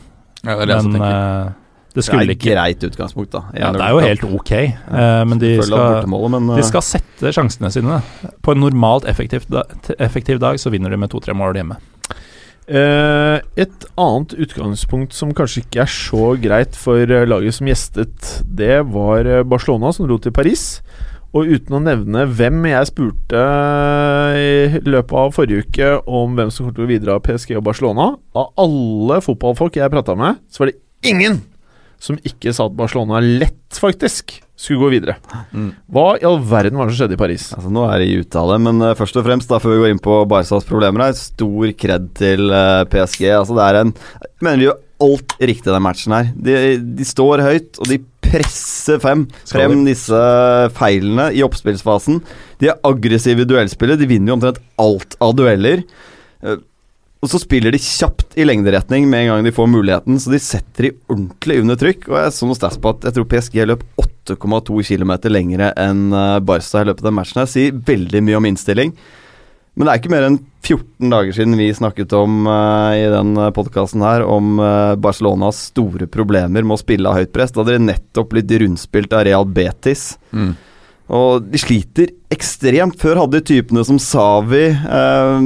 Ja, det er det jeg også tenker. eh, det Det er ikke greit utgangspunkt, da. Ja, det er jo helt ok, ja, men de skal, men, de eh, skal sette sjansene sine. På en normalt effektiv, da, effektiv dag så vinner de med to-tre mål hjemme. Eh, et annet utgangspunkt som kanskje ikke er så greit for eh, laget som gjestet, det var eh, Barcelona, som dro til Paris. Og uten å nevne hvem jeg spurte eh, i løpet av forrige uke om hvem som kommer til å videre av PSG og Barcelona, av alle fotballfolk jeg prata med, så var det ingen som ikke sa at Barcelona lett, faktisk, skulle gå videre. Mm. Hva i all verden var det som skjedde i Paris? Altså, nå er de ute av det, men uh, først og fremst, da før vi går inn på Barcas problemer her, stor kred til uh, PSG. Altså, det er en Jeg mener de gjør alt riktig den matchen her. De, de står høyt, og de presser fem frem disse feilene i oppspillsfasen. De er aggressive i duellspillet. De vinner jo omtrent alt av dueller. Eh, Og så spiller de kjapt i lengderetning med en gang de får muligheten, så de setter de ordentlig under trykk. Og jeg så noe stats på at jeg tror PSG løp 8,2 km lengre enn eh, Barca i løpet av matchen. Jeg Sier veldig mye om innstilling. Men det er ikke mer enn 14 dager siden vi snakket om uh, i den podkasten her om uh, Barcelonas store problemer med å spille av høyt press. Da hadde de nettopp blitt rundspilt av Real Betis. Mm. Og de sliter ekstremt. Før hadde de typene som Savi, eh,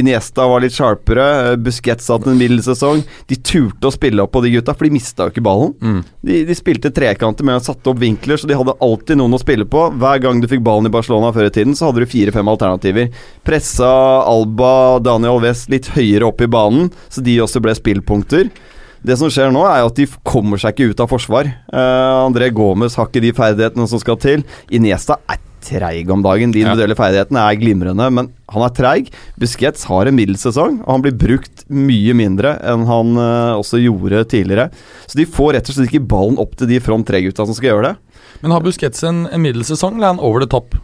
Iniesta var litt sharpere, eh, Busquets hadde en middels sesong. De turte å spille opp på de gutta, for de mista jo ikke ballen. Mm. De, de spilte trekanter med å satte opp vinkler, så de hadde alltid noen å spille på. Hver gang du fikk ballen i Barcelona før i tiden, så hadde du fire-fem alternativer. Pressa Alba, Daniel West litt høyere opp i banen, så de også ble spillpunkter. Det som skjer nå, er at de kommer seg ikke ut av forsvar. Uh, André Gomez har ikke de ferdighetene som skal til. Iniesta er treig om dagen. De individuelle ferdighetene er glimrende, men han er treig. Busquets har en middels sesong, og han blir brukt mye mindre enn han uh, også gjorde tidligere. Så de får rett og slett ikke ballen opp til de front tre-gutta som skal gjøre det. Men har Busquets en, en middels sesong, eller er han over the top?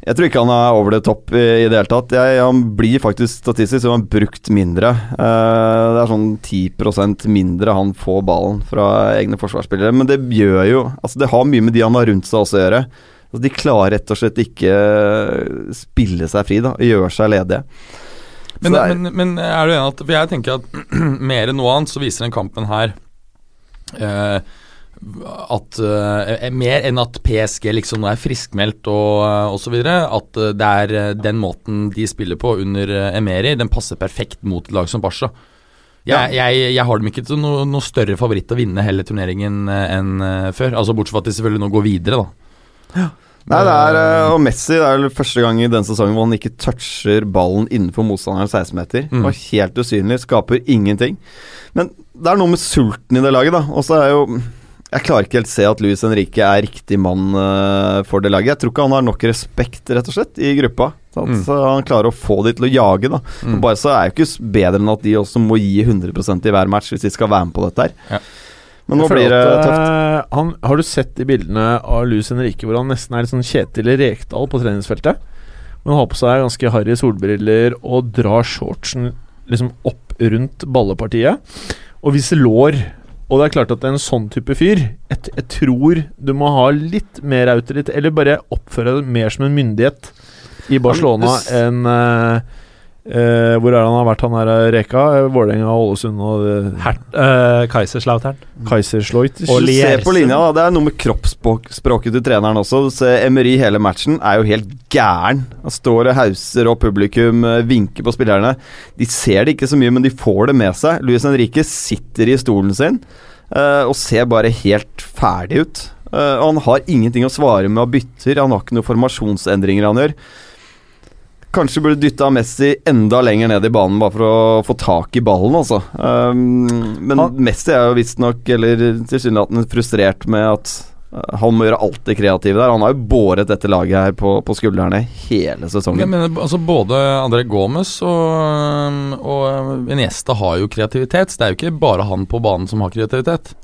Jeg tror ikke han er over det topp i, i det hele tatt. Jeg, han blir faktisk statistisk som han brukt mindre. Uh, det er sånn 10% mindre han får ballen fra egne forsvarsspillere. Men det gjør jo Altså Det har mye med de han har rundt seg også å gjøre. Altså De klarer rett og slett ikke spille seg fri da gjøre seg ledige. Men, er- men, men er du enig at For jeg tenker at [CLEARS THROAT] mer enn noe annet så viser den kampen her eh, at uh, Mer enn at PSG liksom nå er friskmeldt og uh, osv. At uh, det er eh, den måten de spiller på under Emeri, den passer perfekt mot et lag som Barca. Jeg, jeg, jeg har dem ikke til noe, noe større favoritt å vinne hele turneringen eh, enn eh, før. Altså Bortsett fra at de selvfølgelig nå går videre, da. Nei, det er eh, Og Messi det er første gang i denne sesongen hvor han ikke toucher ballen innenfor motstanderens 16-meter. Mm. Og helt usynlig, skaper ingenting. Men det er noe med sulten i det laget, da. Og så er jo Jeg klarer ikke helt se at Luis Henrique er riktig mann uh, for det laget. Jeg tror ikke han har nok respekt, rett og slett, i gruppa. Så, Mm. så han klarer å få de til å jage, da. Mm. bare Barca er jo ikke bedre enn at de også må gi 100% i hver match hvis de skal være med på dette her. Ja. Men nå blir det tøft. eh, Han, har du sett de bildene av Luis Henrique hvor han nesten er litt sånn Kjetil Rekdal på treningsfeltet? Men har på seg ganske harry solbriller og drar shortsen liksom opp rundt ballepartiet og viser lår. Og det er klart at en sånn type fyr jeg, jeg tror du må ha litt mer autoritet, eller bare oppføre deg mer som en myndighet i Barcelona enn eh, eh, Hvor er han har vært, han her eh, Reka? Eh, Vålerenga, Ålesund og eh, uh, Kaiserslautern. Kaiserslautern. Se på linja, da. Det er noe med kroppsspråket til treneren også. Ser Emery hele matchen er jo helt gæren. Han står og hauser, og publikum eh, vinker på spillerne. De ser det ikke så mye, men de får det med seg. Luis Henrique sitter i stolen sin eh, og ser bare helt ferdig ut. Eh, og han har ingenting å svare med og bytter. Han har ikke noen formasjonsendringer han gjør. Kanskje burde dytta Messi enda lenger ned i banen bare for å få tak i ballen, altså. Um, men Han- Messi er jo visstnok, eller tilsynelatende frustrert med at uh, han må gjøre alt det kreative der. Han har jo båret dette laget her på, på skuldrene hele Jeg sesongen. mener, altså Både André Gomez og, og Iniesta har jo kreativitet. Så det er jo ikke bare han på banen som har kreativitet.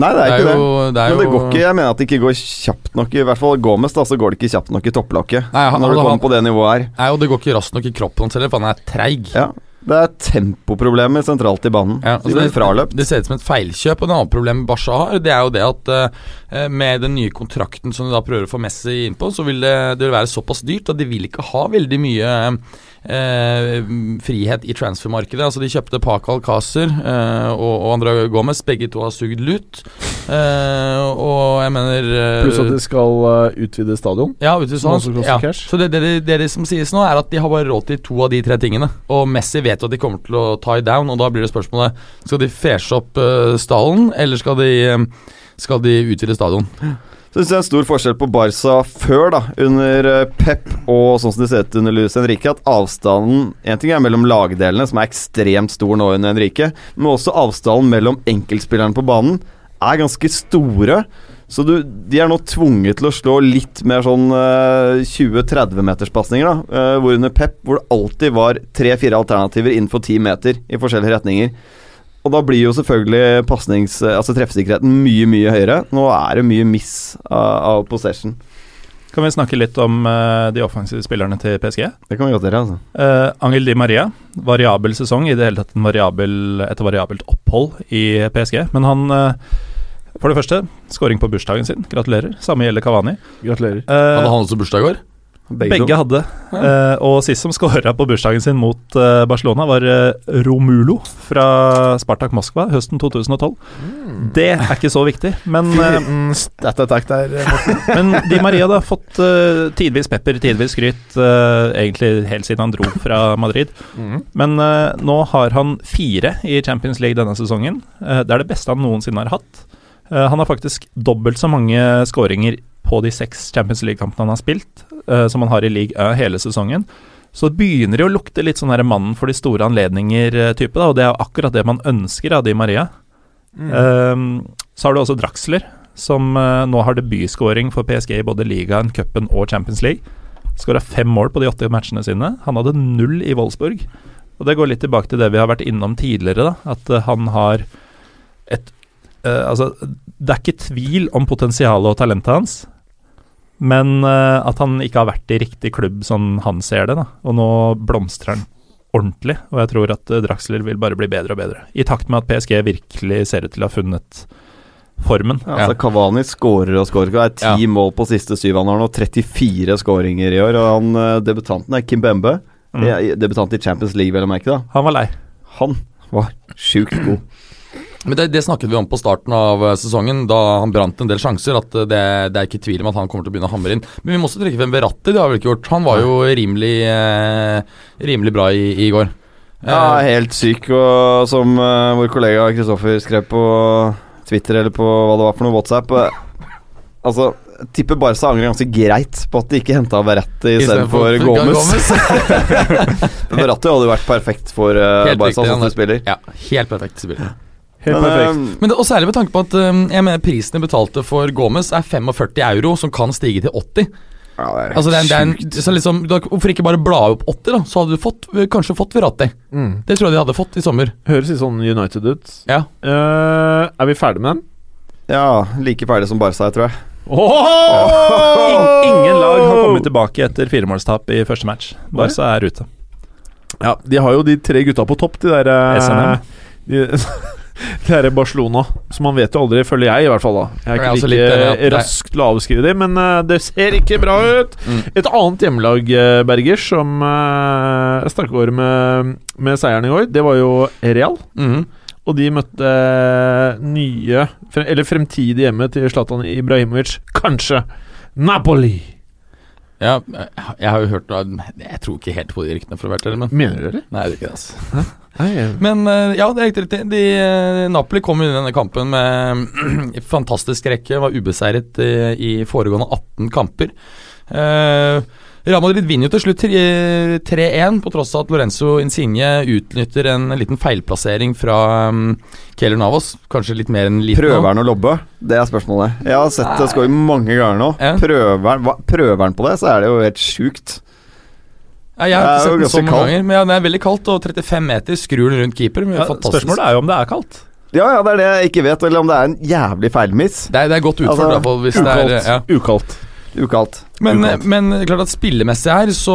Nei, det er ikke det. jo, det er Men det går ikke, jeg mener at det ikke går kjapt nok. I hvert fall Gomez, da, så går det ikke kjapt nok i topplokket. Nei, han- når du altså, kommer på det nivået her. Nei, og det går ikke raskt nok i kroppen hans heller, for han er treig. Ja. Det er tempoproblemer sentralt i banen. Ja, de blir fraløpt. Det ser ut som et feilkjøp. Og et annet problem Barca har, det er jo det at uh, med den nye kontrakten som de da prøver å få Messi inn på, så vil det, det vil være såpass dyrt at de vil ikke ha veldig mye eh, frihet i transfermarkedet. Altså De kjøpte Paco Alcácer eh, og, og André Gomez, begge to har sugd lut. Eh, og jeg mener eh, Pluss at de skal uh, utvide stadion. ja, utvide stadion. Ja. Så det, det, det, det som sies nå, er at de har bare råd til to av de tre tingene. Og Messi vet jo at de kommer til å tie down, og da blir det spørsmålet Skal de feshe opp uh, stallen, eller skal de, skal de utvide stadion? [GASPS] Så synes jeg er en stor forskjell på Barca før, da, under eh, Pep og sånn som det ser ut under Luis Henrique, at avstanden En ting er mellom lagdelene, som er ekstremt stor nå under Henrique, men også avstanden mellom enkeltspillerne på banen er ganske store. Så du, de er nå tvunget til å slå litt mer sånn uh, 20-30-meterspasninger, da. Uh, hvor under Pep, hvor det alltid var tre-fire alternativer innenfor ti meter i forskjellige retninger. Og da blir jo selvfølgelig. Altså treffsikkerheten mye, mye høyere. Nå er det mye miss av, av possession. Kan vi snakke litt om uh, de offensive spillerne til PSG? Det kan vi godt gjøre, altså. Uh, Angel Di Maria, variabel sesong, i det hele tatt en variabel, et variabelt opphold i PSG. Men han, uh, for det første, scoring på bursdagen sin. Gratulerer. Samme gjelder Kavani. Gratulerer. Eh, Hadde han også bursdag i går? Begge hadde. Eh, og sist som skåra på bursdagen sin mot uh, Barcelona, var uh, Romulo fra Spartak Moskva høsten 2012. Det er ikke så viktig, men der. [LAUGHS] Men Di Maria har fått uh, tidvis pepper, tidvis skryt, egentlig helt siden han dro fra Madrid. Mm. Men nå har han fire i Champions League denne sesongen. Det er det beste han noensinne har hatt. Han har faktisk dobbelt så mange skåringer på de seks Champions League-kampene han har spilt, uh, som han har i League A hele sesongen. Så det begynner det å lukte litt sånn her mannen for de store anledninger-type, da, og det er akkurat det man ønsker av Di Maria. Ehm, så har du også Draxler, som uh, nå har debutskåring for PSG i både ligaen, cupen og Champions League. Skåra fem mål på de åtte matchene sine. Han hadde null i Wolfsburg. Og det går litt tilbake til det vi har vært innom tidligere, da. At uh, han har et eh, Altså, det er ikke tvil om potensialet og talentet hans. Men uh, at han ikke har vært i riktig klubb sånn han ser det, da. Og nå blomstrer han ordentlig. Og jeg tror at uh, Draxler vil bare bli bedre og bedre. I takt med at PSG virkelig ser ut til å ha funnet formen. Ja, altså Kavani skårer og skårer. Det er ti Ja. mål på siste syv. Han har nå 34 skåringer i år. Og han, uh, debutanten er Kim Bembe. Mm. Debutant i Champions League, vel å merke. da Han var lei. Han var sjukt god. Men det, det snakket vi om på starten av eh, sesongen, da han brant en del sjanser. At eh, det, det er ikke tvil om at han kommer til å begynne å hamre inn. Men vi må også trekke frem Verratti, det har vi ikke gjort. Han var jo rimelig, eh, rimelig bra i, i går. Ja, Eh, helt syk. Og som eh, vår kollega Kristoffer skrev på Twitter eller på hva det var for noe WhatsApp Altså, tipper Barca angrer ganske greit på at de ikke henta Verratti istedenfor Gomez. [LAUGHS] Verratti hadde jo vært perfekt for uh, Barca som er- spiller. Ja, helt perfekt spill. Helt Men, perfekt. eh, Men det, og særlig med tanke på at um, jeg mener prisen de betalte for Gomez er 45 euro, som kan stige til 80. ja, det er Altså det er, det er en, sjukt. så liksom, da, Hvorfor ikke bare bla opp 80, da? Så hadde du fått, kanskje fått Verratti. Mm. Det tror jeg de hadde fått i sommer. Høres litt sånn United ut. Ja. Uh, er vi ferdig med den? Ja, like ferdig som Barca, jeg tror jeg. [LAUGHS] In ingen lag har kommet tilbake etter firemålstap i første match. Barca er ute. Ja, de har jo de tre gutta på topp, de der uh, SNM. De, [LAUGHS] [LAUGHS] de er Barcelona, som man vet jo aldri, følger jeg i hvert fall. da Jeg er Jeg er ikke også like litt i at det- til å avskrive dem, men uh, det ser ikke bra ut. Mm. Et annet hjemmelag, Berger, Bergers, som uh, stakk over med, med seieren i går, det var jo Real. Mm. Og de møtte nye, eller fremtidig hjemmet til Zlatan Ibrahimovic, kanskje Napoli. Ja, jeg, har jo hørt Jeg tror ikke helt på de ryktene, for å være ærlig, men Mener dere? Nei, det er ikke det, altså. Men eh, ja, det er helt riktig. De, eh, Napoli kom inn i denne kampen med [CLEARS THROAT] fantastisk rekke. Var ubeseiret i, i foregående 18 kamper. Eh, Real Madrid vinner jo til slutt 3-1, på tross av at Lorenzo Insigne utnytter en liten feilplassering fra um, Keller Navas. Kanskje litt mer enn liten. Prøver han å lobbe? Det er spørsmålet. Jeg har sett det scoring mange ganger nå. Ja. Prøver han- på det, så er det jo helt sjukt. Ja, jeg har ikke sett den så mange ganger, men ja, det er veldig kaldt. Og 35 meter skrur den rundt keeper. men Ja, spørsmålet er jo om det er kaldt. Ja, ja, det er det jeg ikke vet, eller om det er en jævlig feilmiss. Det er, det er godt utført, Altså, i hvert fall. Hvis det er, Ukaldt. ja. Ukaldt. Ukaldt. Men, men klart at spillemessig her, så,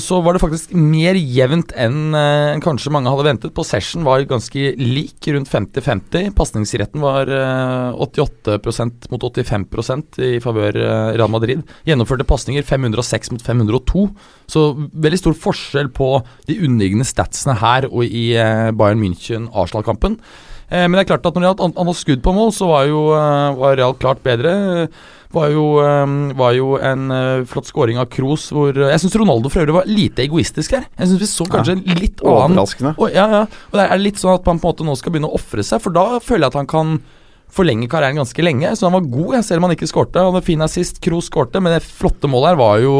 så var det faktisk mer jevnt enn eh, kanskje mange hadde ventet. Possession var ganske lik, rundt 50-50. Pasningsretten var eh, 88% mot 85% i favør eh, Real Madrid. Gjennomførte pasninger 506 mot 502. Så veldig stor forskjell på de underliggende statsene her og i eh, Bayern München-Arsenal-kampen. Eh, men det er klart at når det gjaldt antall skudd på mål, så var jo eh, var Real klart bedre. Var jo, eh, var jo en eh, flott scoring av Kroos hvor eh, Jeg syns Ronaldo for øvrig var lite egoistisk her. Jeg synes vi så kanskje ja. litt annen Overraskende. og, ja, ja. og det er litt sånn at man på en måte nå skal begynne å ofre seg, for da føler jeg at han kan forlenge karrieren ganske lenge. Så han var god, selv om han ikke skårte. Han hadde fin assist, Kroos skårte, men det flotte målet her var jo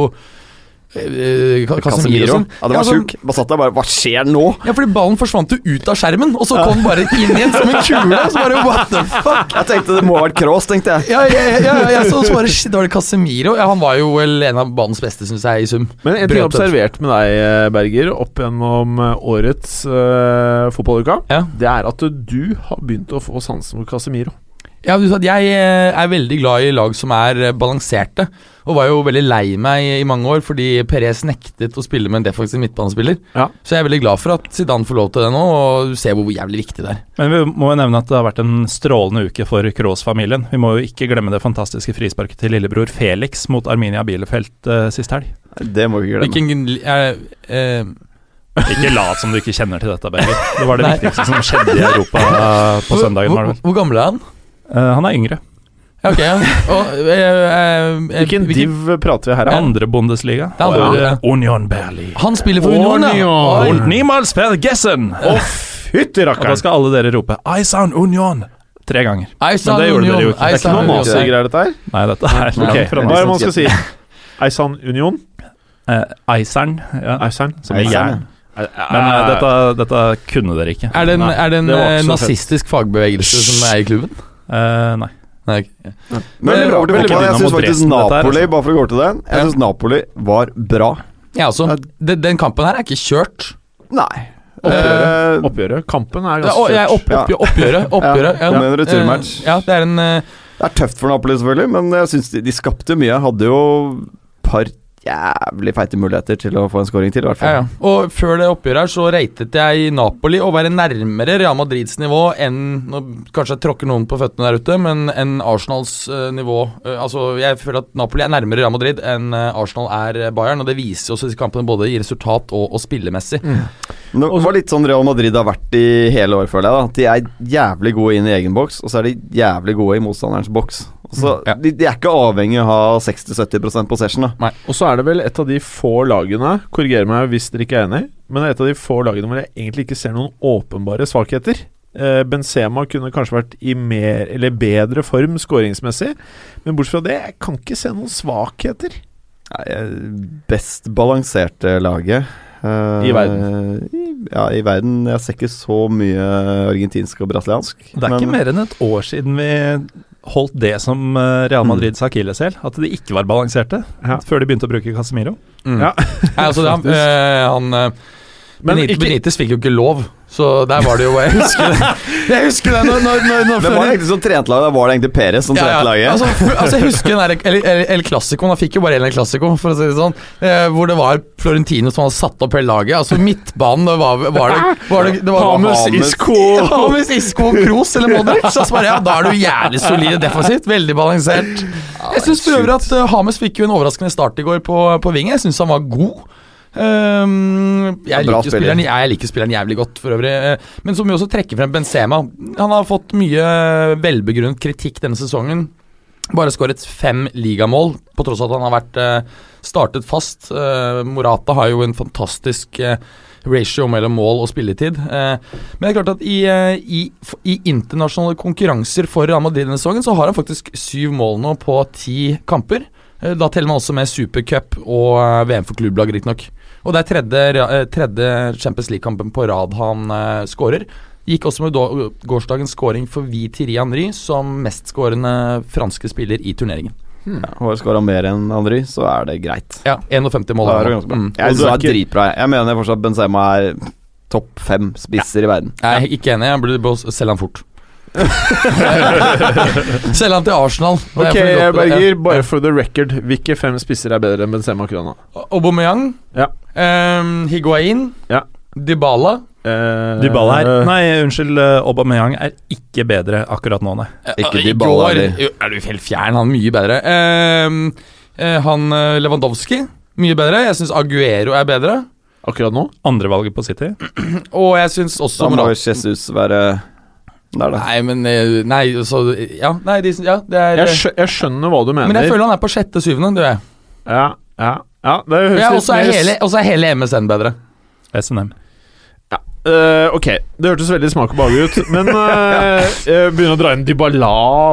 Casemiro Casemiro. Ja, det var altså, sjuk. Satt der bare Hva skjer nå? Ja, fordi ballen forsvant jo ut av skjermen, og så kom den bare inn igjen som en kule. Så bare what the fuck? Jeg tenkte det må ha vært Cross, tenkte jeg. Ja, ja, ja, ja, ja så, så bare shit, da var det Casemiro. Ja, han var jo vel en av banens beste, syns jeg, i sum. Men en ting jeg har observert med deg, eh, Berger, opp gjennom eh, årets uh, fotballuke, Ja. det er at du har begynt å få sansen for Casemiro. Ja, du sa at Jeg eh, er veldig glad i lag som er eh, balanserte, og var jo veldig lei meg i, mange år fordi Perez nektet å spille med en defensiv midtbanespiller. Ja. Så jeg er veldig glad for at Zidane får lov til det nå, og du ser hvor jævlig viktig det er. Men vi må jo nevne at det har vært en strålende uke for Kroos-familien. Vi må jo ikke glemme det fantastiske frisparket til lillebror Felix mot Arminia Bielefeld uh, sist helg. Det må vi ikke glemme. Hvilken eh, eh, Ikke lat som du ikke kjenner til dette, Berger. Det var det viktigste som skjedde i Europa eh, på søndagen. Hvor, hvor, hvor gammel er han? Eh, han er yngre. Ok, ja. Og, eh, eh, Hvilken div prater vi her om? Andre Bundesliga. Det er andre Union Berlin. Han spiller for Union, ja. Und niemals vergessen! Fytti Og da skal alle dere rope I sound Union tre ganger. Eisa Men det gjorde Union, dere jo ikke. Det er Ikke noe masegreier, dette her? Nei, dette er okay. Hva er det man skal si? Eisan Union? Uh, Eisern. Ja. Eisern? Som i Eisern, jern. Men uh, dette, dette kunne dere ikke. Er det en, er det en nazistisk fagbevegelse som er i klubben? Eh, nei. Nei, okay. Men Veldig bra, veldig bra. Jeg syns faktisk Napoli, altså. bare for å gå til den, jeg synes Napoli var bra. Ja, altså, Den, den kampen her er ikke kjørt. Nei. Oppgjøret. Eh, Oppgjøret. Kampen er ganske kjørt jeg, opp, Ja. oppgjø- oppgjøret. oppgjøret Ja, kom igjen, returmatch. Eh, Ja, det er en uh, Det er tøft for Napoli, selvfølgelig, men jeg syns de, de skapte mye. Hadde jo par jævlig feite muligheter til å få en scoring til, i hvert ja, ja. Og før det oppgjøret her så ratet jeg Napoli å være nærmere Real Madrids nivå enn Nå kanskje jeg tråkker noen på føttene der ute, men enn Arsenals uh, nivå. uh, altså, jeg føler at Napoli er nærmere Real Madrid enn uh, Arsenal er Bayern, og det viser jo også disse kampene både i resultat og, og spillemessig. Men det var litt sånn Real Madrid har vært i hele år, føler jeg. da De er jævlig gode inn i egen boks, og så er de jævlig gode i motstanderens boks. Så, Så Ja. de, de er ikke avhengig av å ha 60-70% possession. da Nei. Og så er det vel et av de få lagene Korriger meg hvis dere ikke er enig Men det er et av de få lagene hvor jeg egentlig ikke ser noen åpenbare svakheter eh, Benzema kunne kanskje vært i mer eller bedre form skåringsmessig Men bortsett fra det, jeg kan ikke se noen svakheter Nei, eh, Best balanserte laget. eh, I verden. Ja, i verden. Jeg ser ikke så mye argentinsk og brasiliansk. Det er ikke mer enn et år siden vi holdt det som eh, Real Madrids akilleshæl. At de ikke var balanserte Ja. før de begynte å bruke Casemiro. Mm. Ja. Altså, han, [LAUGHS] øh, han eh, Men Benitez, Benitez fikk jo ikke lov, så der var det jo [LAUGHS] Jeg husker det. Jeg husker det når, når, når, når Hvem var det egentlig som trente laget? Da var det egentlig Perez som trente laget. Altså, altså, jeg husker den der El, El, El Clasico. Han fikk jo bare En El Clasico, for å si det sånn. Eh, hvor det var Florentino som hadde satt opp hele laget. Altså Midtbanen det var, var det, var det, det var Hames Hames. Isco [LAUGHS] Hames Isco Kroos eller Modric. Så bare, ja, da er du jævlig solid defensivt. Veldig balansert. Jeg syns for øvrig at uh, Hames fikk jo en overraskende start i går på, på vingen. Jeg syns han var god. Ehm, jeg, liker spilleren, jeg liker spilleren jævlig godt, for øvrig. Eh, Men som vi også trekker frem Benzema. Han har fått mye velbegrunnet kritikk denne sesongen. Bare skåret fem ligamål, på tross av at han har vært eh, startet fast. Eh, Morata har jo en fantastisk eh, ratio mellom mål og spilletid. Eh, men det er klart at i, eh, i, i internasjonale konkurranser for Real Madrid denne sesongen, så har han faktisk syv mål nå på ti kamper. Eh, Da teller man også med supercup og eh, VM for klubblag, riktignok. Og det er tredje, eh, tredje Champions League-kampen på rad han uh, skårer. Gikk også med gårsdagens scoring for Vi Thierry Henry som mestskårende franske spiller i turneringen. Ja, Har skåra mer enn Henry, så er det greit. Ja, 51 mål. Det er har det ganske bra. Mm. Jeg du det er er dritbra. jeg. Mener fortsatt Benzema er topp fem spisser i verden. Jeg er ikke enig, jeg burde selge han fort. [LAUGHS] selge han til Arsenal. Ok, Berger, ja. bare for the record Hvilke fem spisser er bedre enn Benzema akkurat nå? Aubameyang, Ja. Um, Higuain, Ja. Dybala Uh, Dybala er Nei, unnskyld, eh, Aubameyang er ikke bedre akkurat nå, nei. Ikke Dybala I går Er du helt fjern? Han er mye bedre. Ehm, eh, han eh, Lewandowski, mye bedre. Jeg syns Aguero er bedre. Akkurat nå? Andrevalget på City. [CLEARS THROAT] Og jeg syns også Da må Jesus være Det da. Nei, men eh, Nei, så Ja, nei, de, ja det er Jeg, skjø jeg skjønner hva du mener. Men jeg føler han er på sjette-syvende, du er. Ja, ja, ja det høres Ja, litt er, mer- hele- og så er hele MSN bedre. SNM. Eh, ok, det hørtes veldig smak og behag ut, men uh, jeg begynner å dra inn Dybala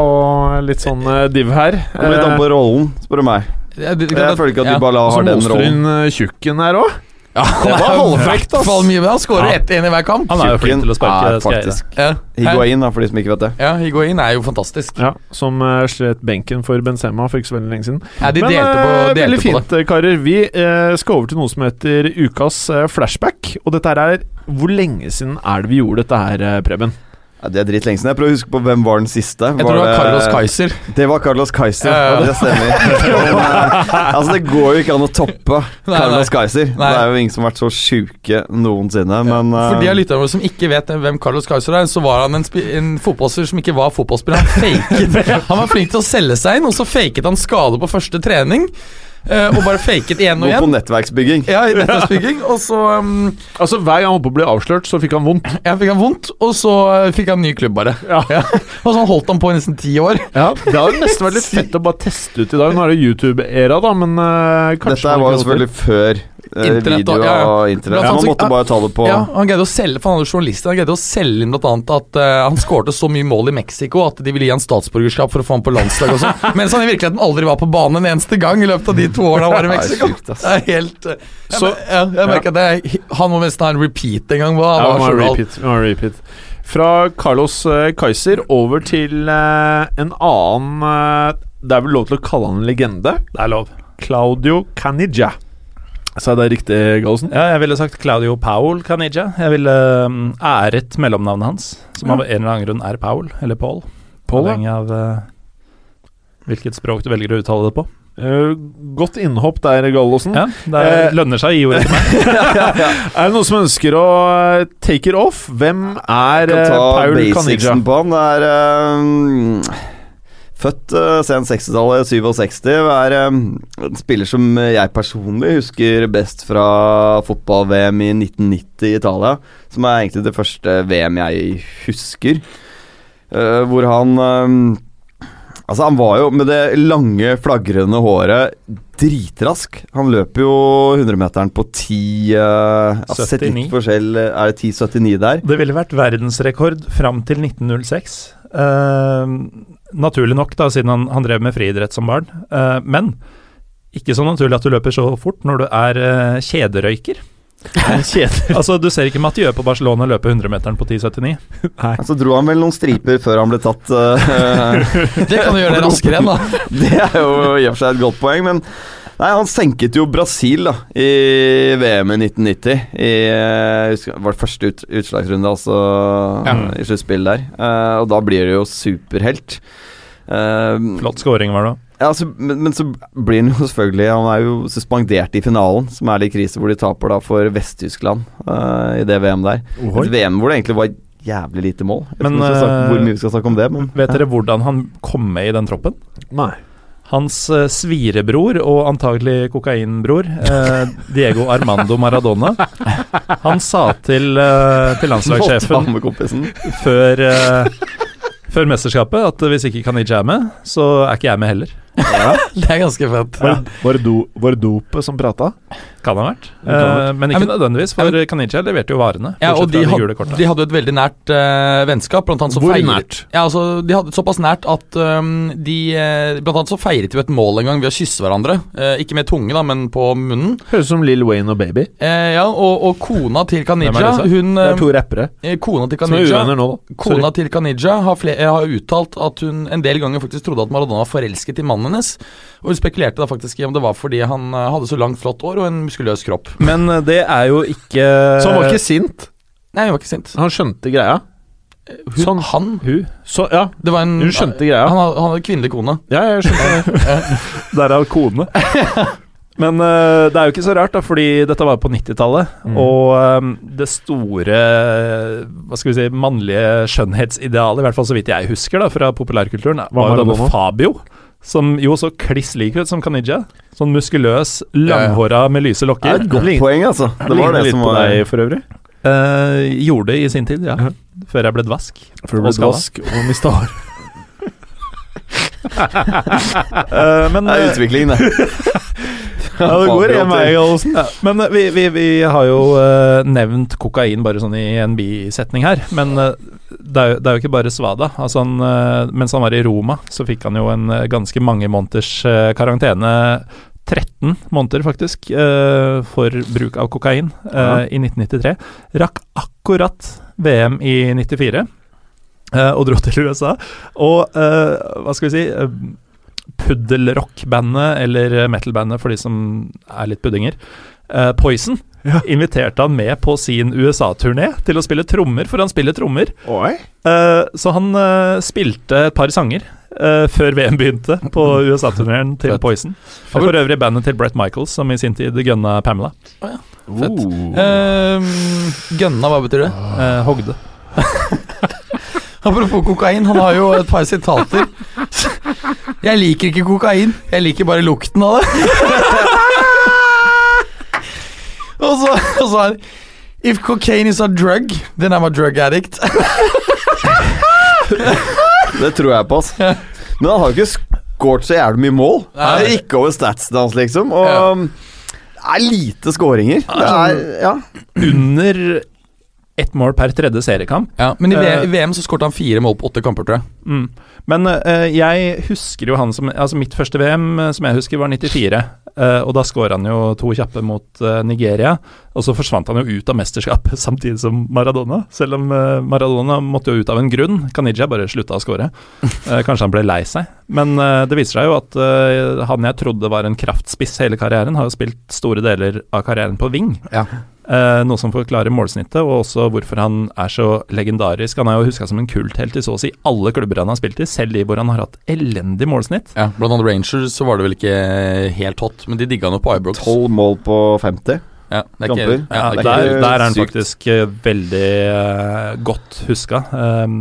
og litt sånn uh, div her. Kommer litt an på rollen, spør du meg. Jeg, jeg, Jeg føler ikke at ja. Dybala Og så har den moster du rollen. inn uh, tjukken her òg. Ja, han Det var er jo halvfrekt, ass. mye, men han skårer Ja. ett igjen i hver kamp. Han er jo flink til å sparke faktisk Ja, Higuain, da, for de som ikke vet det. ja Higuain er jo fantastisk. Ja, som uh, slet benken for Benzema for ikke så veldig lenge siden. Ja, de Men delte på, eh, delte veldig på det. eh, karer. Vi uh, skal over til noe som heter ukas uh, flashback. Og dette her er Hvor lenge siden er det vi gjorde dette her, Preben? Ja, det er dritlenge siden. Jeg prøver å huske på hvem var den siste. Jeg tror det var Carlos Kaiser. Det var Carlos Kaiser, Ja, ja. ja, det stemmer. [LAUGHS] Eh, altså, det går jo ikke an å toppe Nei, Carlos. Kaiser. Det er jo ingen som har vært så sjuke noensinne, men For de av lytterne som ikke vet hvem Carlos Kaiser er, så var han en, en fotballspiller som ikke var fotballspiller. Han faket [LAUGHS] Han var flink til å selge seg inn, og så faket han skade på første trening. Eh, og bare faket igjen og igjen. Gå på nettverksbygging. Ja, i nettverksbygging. Og så um, Altså Hver gang han holdt på å bli avslørt, så fikk han vondt. ja, fikk han vondt, og så eh, fikk han ny klubb, bare. Ja. Og så holdt han på i nesten ti år. Ja, Det hadde nesten vært litt [LAUGHS] fett å bare teste ut i dag. Nå er det YouTube-æra, da, men uh, kanskje Dette var jo selvfølgelig før eh, Internett og- video ja, ja. og internett. Så man måtte bare ta det på Ja, Han greide å selge For han hadde journalister Han greide å selge inn annet at uh, han skårte så mye mål i Mexico at de ville gi han statsborgerskap for å få han på landslag og sånn. [LAUGHS] Mens han i virkeligheten aldri var på banen en eneste gang i løpet av de to årene han var i Det er Mexico. Det er helt uh, jeg, Så- jeg, jeg merker at det er, Han må nesten ha en repeat en gang. Hva, Ja, hva vi så repeat, repeat. Fra Carlos uh, Kaiser over til eh, en annen eh, Det er vel lov til å kalle han en legende? Det er lov. Claudio Caniggia. Sa jeg det riktig, Gallosen? Ja, jeg ville sagt Claudio Paul Caniggia. Jeg ville um, æret mellomnavnet hans, som av en eller annen grunn er Paul, eller Paul. Paul, ja. Avhengig av uh, hvilket språk du velger å uttale det på. Uh, godt innhopp der, Gallosen. Ja, Det uh, lønner seg å gi ordet til meg. [LAUGHS] Er det noen som ønsker å eh, take it off? Hvem er Paul eh, Jeg kan ta basicsen på han. Det er eh, Født uh, sent 60-tallet, 67. Er eh, en spiller som jeg personlig husker best fra fotball-VM i 1990 i Italia. Som er egentlig det første VM jeg husker. Eh, hvor han eh, Altså, han var jo med det lange, flagrende håret dritrask. Han løper jo 100-meteren på 10 uh, Jeg har sett 79. Mm. forskjell. Er det 10,79 der? Det ville vært verdensrekord fram til 1906. Eh, naturlig nok, da, siden han, han drev med friidrett som barn. Uh, men ikke så naturlig at du løper så fort når du er uh, kjederøyker. [LAUGHS] altså, du ser ikke Mathieu på Barcelona løpe 100-meteren på 10,79. [LAUGHS] Så dro han vel noen striper før han ble tatt. Uh, [LAUGHS] Det kan du gjøre det raskere igjen, da. det er jo i og for seg et godt poeng, men Nei, Han senket jo Brasil da i VM i 1990. I eh, husker, var det første ut, utslagsrunde, altså Ja. i sluttspillet der. Uh, og da blir det jo superhelt. Uh, Flott scoring var det ja, altså, men, men så blir han jo selvfølgelig Han er jo suspendert i finalen, som er litt krise, hvor de taper da for Vest-Tyskland uh, i det VM der. Et VM hvor det egentlig var jævlig lite mål. Jeg Men, hvor mye vi skal snakke om det, men Vet dere hvordan han kom med i den troppen? Nei. Hans eh, svirebror og antagelig kokainbror, eh, Diego Armando Maradona, han sa til, eh, til landslagssjefen før, eh, før mesterskapet at hvis ikke kan er med, så er ikke jeg med heller. [LAUGHS] Det er ganske fett. Var, det- var, det do, var det dopet som prata? Kan ha vært. Eh, men ikke men- nødvendigvis, for Kanija leverte jo varene. Ja, og de, had, de hadde jo et veldig nært uh, vennskap. Blant annet så Hvor feiret- nært? Ja, altså, de hadde såpass nært at um, de eh, Blant annet så feiret jo et mål en gang ved å kysse hverandre. Uh, ikke med tunge, da, men på munnen. Høres ut som Lill Wayne og Baby. Eh, ja, og, og kona til Kanija disse? Hun Det er to rappere Kona til som er Kanija uvenner nå, da. Kona til Kanija har, har uttalt at hun en del ganger faktisk trodde at Maradona var forelsket i mannen hennes. Og hun spekulerte da faktisk i om det var fordi han eh, hadde så langt, flott hår og en muskuløs kropp. Men eh, det er jo ikke Så han var ikke sint? Nei, hun var ikke sint. Han skjønte greia? Hun, Sånn. Han Hun. Så, ja, Det var en hun skjønte greia. Han, han hadde kvinnelig kone. Ja, jeg skjønte det. [LAUGHS] Derav kone. [LAUGHS] Men uh, det er jo ikke så rart, da, fordi dette var på 90-tallet. Mm. Og um, det store hva skal vi si, mannlige skjønnhetsidealet, i hvert fall så vidt jeg husker da, fra populærkulturen, var jo denne Fabio. Som jo så kliss lik ut som Kanija. Sånn muskuløs, langhåra med lyse Det er lokker. et godt Lign- poeng, altså. Det var det litt som på var deg for øvrig. Uh, gjorde det i sin tid, ja. Før jeg ble dvask. Før du ble dvask og mista hår. [LAUGHS] Eh, men Det er eh, utvikling, det. [LAUGHS] Ja, det går én vei, Olsen. Men eh, vi, vi, vi har jo nevnt kokain bare sånn i en bisetning her. Men det, er jo, det er jo ikke bare svada. Altså han, mens han var i Roma, så fikk han jo en ganske mange måneders karantene. 13 måneder, faktisk, for bruk av kokain eh, i 1993. Rakk akkurat VM i 94 eh, og dro til USA. Og eh, hva skal vi si eh, Puddelrock-bandet, eller metal-bandet for de som er litt puddinger, eh, Poison, inviterte han med på sin USA-turné til å spille trommer, for han spiller trommer. Oi. Eh, så han eh, spilte et par sanger Uh, før VM begynte, på [LAUGHS] USA-turneen til Fett. Poison. Og for øvrig bandet til Brett Michaels, som i sin tid gunna Pamela. Fett. Uh. Uh, gønna, hva betyr det? Eh, hogde. [LAUGHS] Apropos kokain, han har jo et par sitater. Jeg liker ikke kokain, jeg liker bare lukten av det. og så og så er det If cocaine is a drug, then I'm a drug addict. Det tror jeg på, ass. Men han har jo ikke skåret så jævlig mye mål. Nei. Det er ikke over statsen hans, liksom. Og Ja. det er lite skåringer. Det er, ja. Under ett mål per tredje seriekamp. Ja, men i, v Eh. i VM så skåret han fire mål på åtte kamper, tror jeg. Mm. Men uh, jeg husker jo han som Altså mitt første VM eh, som jeg husker, var 94. Uh, og da skåra han jo to kjappe mot eh, Nigeria. Og så forsvant han jo ut av mesterskapet [LAUGHS] samtidig som Maradona. Selv om eh, Maradona måtte jo ut av en grunn. Kanija bare slutta å skåre. [LAUGHS] Eh, kanskje han ble lei seg. Men eh, det viser seg jo at eh, han jeg trodde var en kraftspiss hele karrieren, har jo spilt store deler av karrieren på wing. Ja. Eh, noe som forklarer målsnittet, og også hvorfor han er så legendarisk. Han er jo huska som en kulthelt i så å si alle klubber han har spilt i, selv de hvor han har hatt elendig målsnitt. Ja, Blant annet Rangers så var det vel ikke helt hot, men de digga han jo på Ibrox. Tolv mål på 50. Ja, det er ikke, kamper. ja, Ja, det er der, ikke, der er han sykt. faktisk eh, veldig uh, godt huska. Um,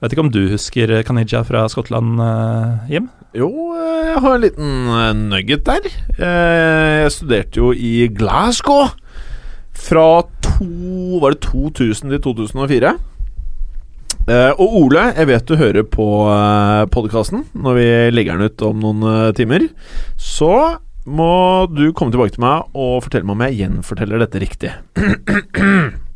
vet ikke om du husker Kanija fra Skottland, uh, Jim? Jo, jeg har en liten nugget der. Eh, Jeg studerte jo i Glasgow fra to, var det 2000 til 2004. Uh, og Ole, jeg vet du hører på uh, podkasten når vi legger den ut om noen uh, timer. Så må du komme tilbake til meg og fortelle meg om jeg gjenforteller dette riktig. [CLEARS THROAT]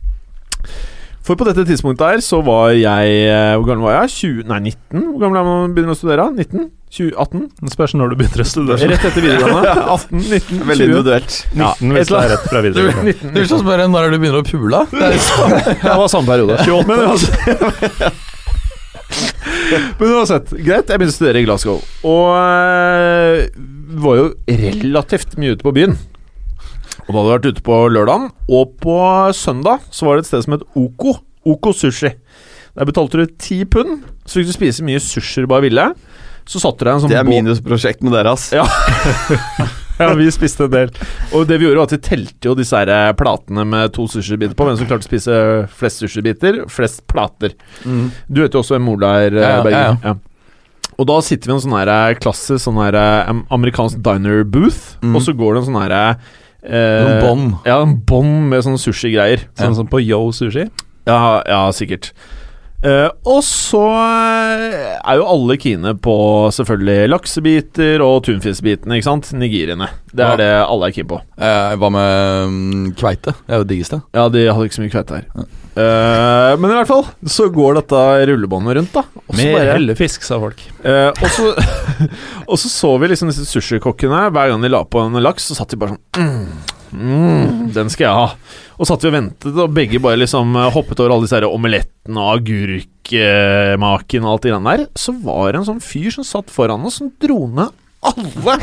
For på dette tidspunktet her så var jeg eh, Hvor gammel var jeg? 20, nei, 19? Hvor gammel er man begynner å studere? 19? 20, 18? Det spørs når du begynner å studere. Rett etter videregående. 18, 19, 20. Veldig individuelt. 19 hvis det er rett fra du, videregående. du vil så spørre når er du begynner å pule? [LAUGHS] Det Det var samme periode. 28, men uansett [LAUGHS] Men uansett, greit, jeg begynte å studere i Glasgow. Og øh, var jo relativt mye ute på byen. Og da hadde jeg vært ute på lørdagen, og på søndag så var det et sted som het Oko. Oko Sushi. Der betalte du ti pund, så fikk du spise mye sushi du bare ville. Så satt deg en sånn Det er minusprosjekt med dere, ass. Ja. [LAUGHS] Ja, vi spiste en del. Og det vi gjorde, var at vi telte jo disse her eh, platene med to sushibiter på. Hvem som klarte å spise flest sushibiter, flest plater. Du vet jo også hvem Ola er, eh, Ja, ja, Berger. ja. Og da sitter vi i en sånn her eh, klasse, sånn her amerikansk diner booth, Mm. og så går det en sånn her eh, Sånn bånd. Ja, en bånd med sånne sushigreier. Sånn som på Yo Sushi. Ja, ja sikkert. Eh, og så eh, er jo alle kine på selvfølgelig laksebiter og tunfiskbitene, ikke sant? Nigiriene. Det er Ja. det alle er keen på. Eh, hva med um, kveite? Det er jo det diggeste. Ja, de hadde ikke så mye kveite her. Eh, men i hvert fall så går dette rullebåndet rundt, da. Også Med bare- hellefisk, sa folk. Eh, og, så, [LAUGHS] og så så vi liksom disse sushikokkene. Hver gang de la på en laks, så satt de bare sånn mm, mm, Den skal jeg ha. Og satt vi og ventet, og begge bare liksom eh, hoppet over alle disse omelettene og agurkmaken og alt det greiene der. Så var det en sånn fyr som satt foran oss, som dro ned alle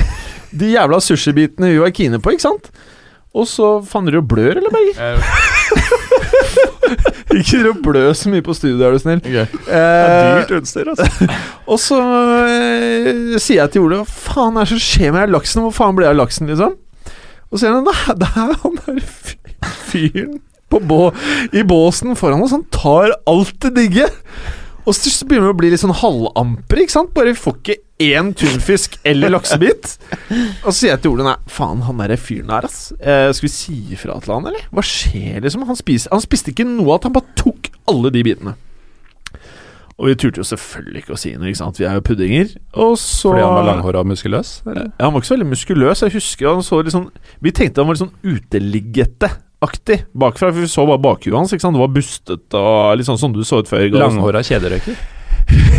de jævla sushibitene vi var kine på, ikke sant? Og så Faen, dere blør, eller, Berger? [LAUGHS] Ikke dere blø så mye på studio, er du snill. Det er Dyrt utstyr, altså. [LAUGHS] og så øh, sier jeg til Ole Hva faen er det som skjer med laksen? Hvor faen ble det av laksen, liksom? Og så ser han er- det er han der fyren bå, i båsen foran oss. Han tar alt det digge. Og så begynner vi å bli litt sånn halvamper, ikke sant? Bare vi får ikke én tunfisk eller laksebit. Og så sier jeg til Ole Nei, faen, han derre fyren der, ass. Eh, skal vi si ifra til han, eller? Hva skjer, liksom? Han, spiser, han spiste ikke noe av det, han bare tok alle de bitene. Og vi turte jo selvfølgelig ikke å si noe, ikke sant. Vi er jo puddinger. Og så Fordi han var langhåra og muskuløs? Eller? ja, han var ikke så veldig muskuløs. Jeg husker han så litt sånn Vi tenkte han var litt sånn uteliggete-aktig bakfra. For vi så bare bakhuet hans. Ikke sant? Det var bustet og litt sånn som du så ut før. Langhåra kjederøyker?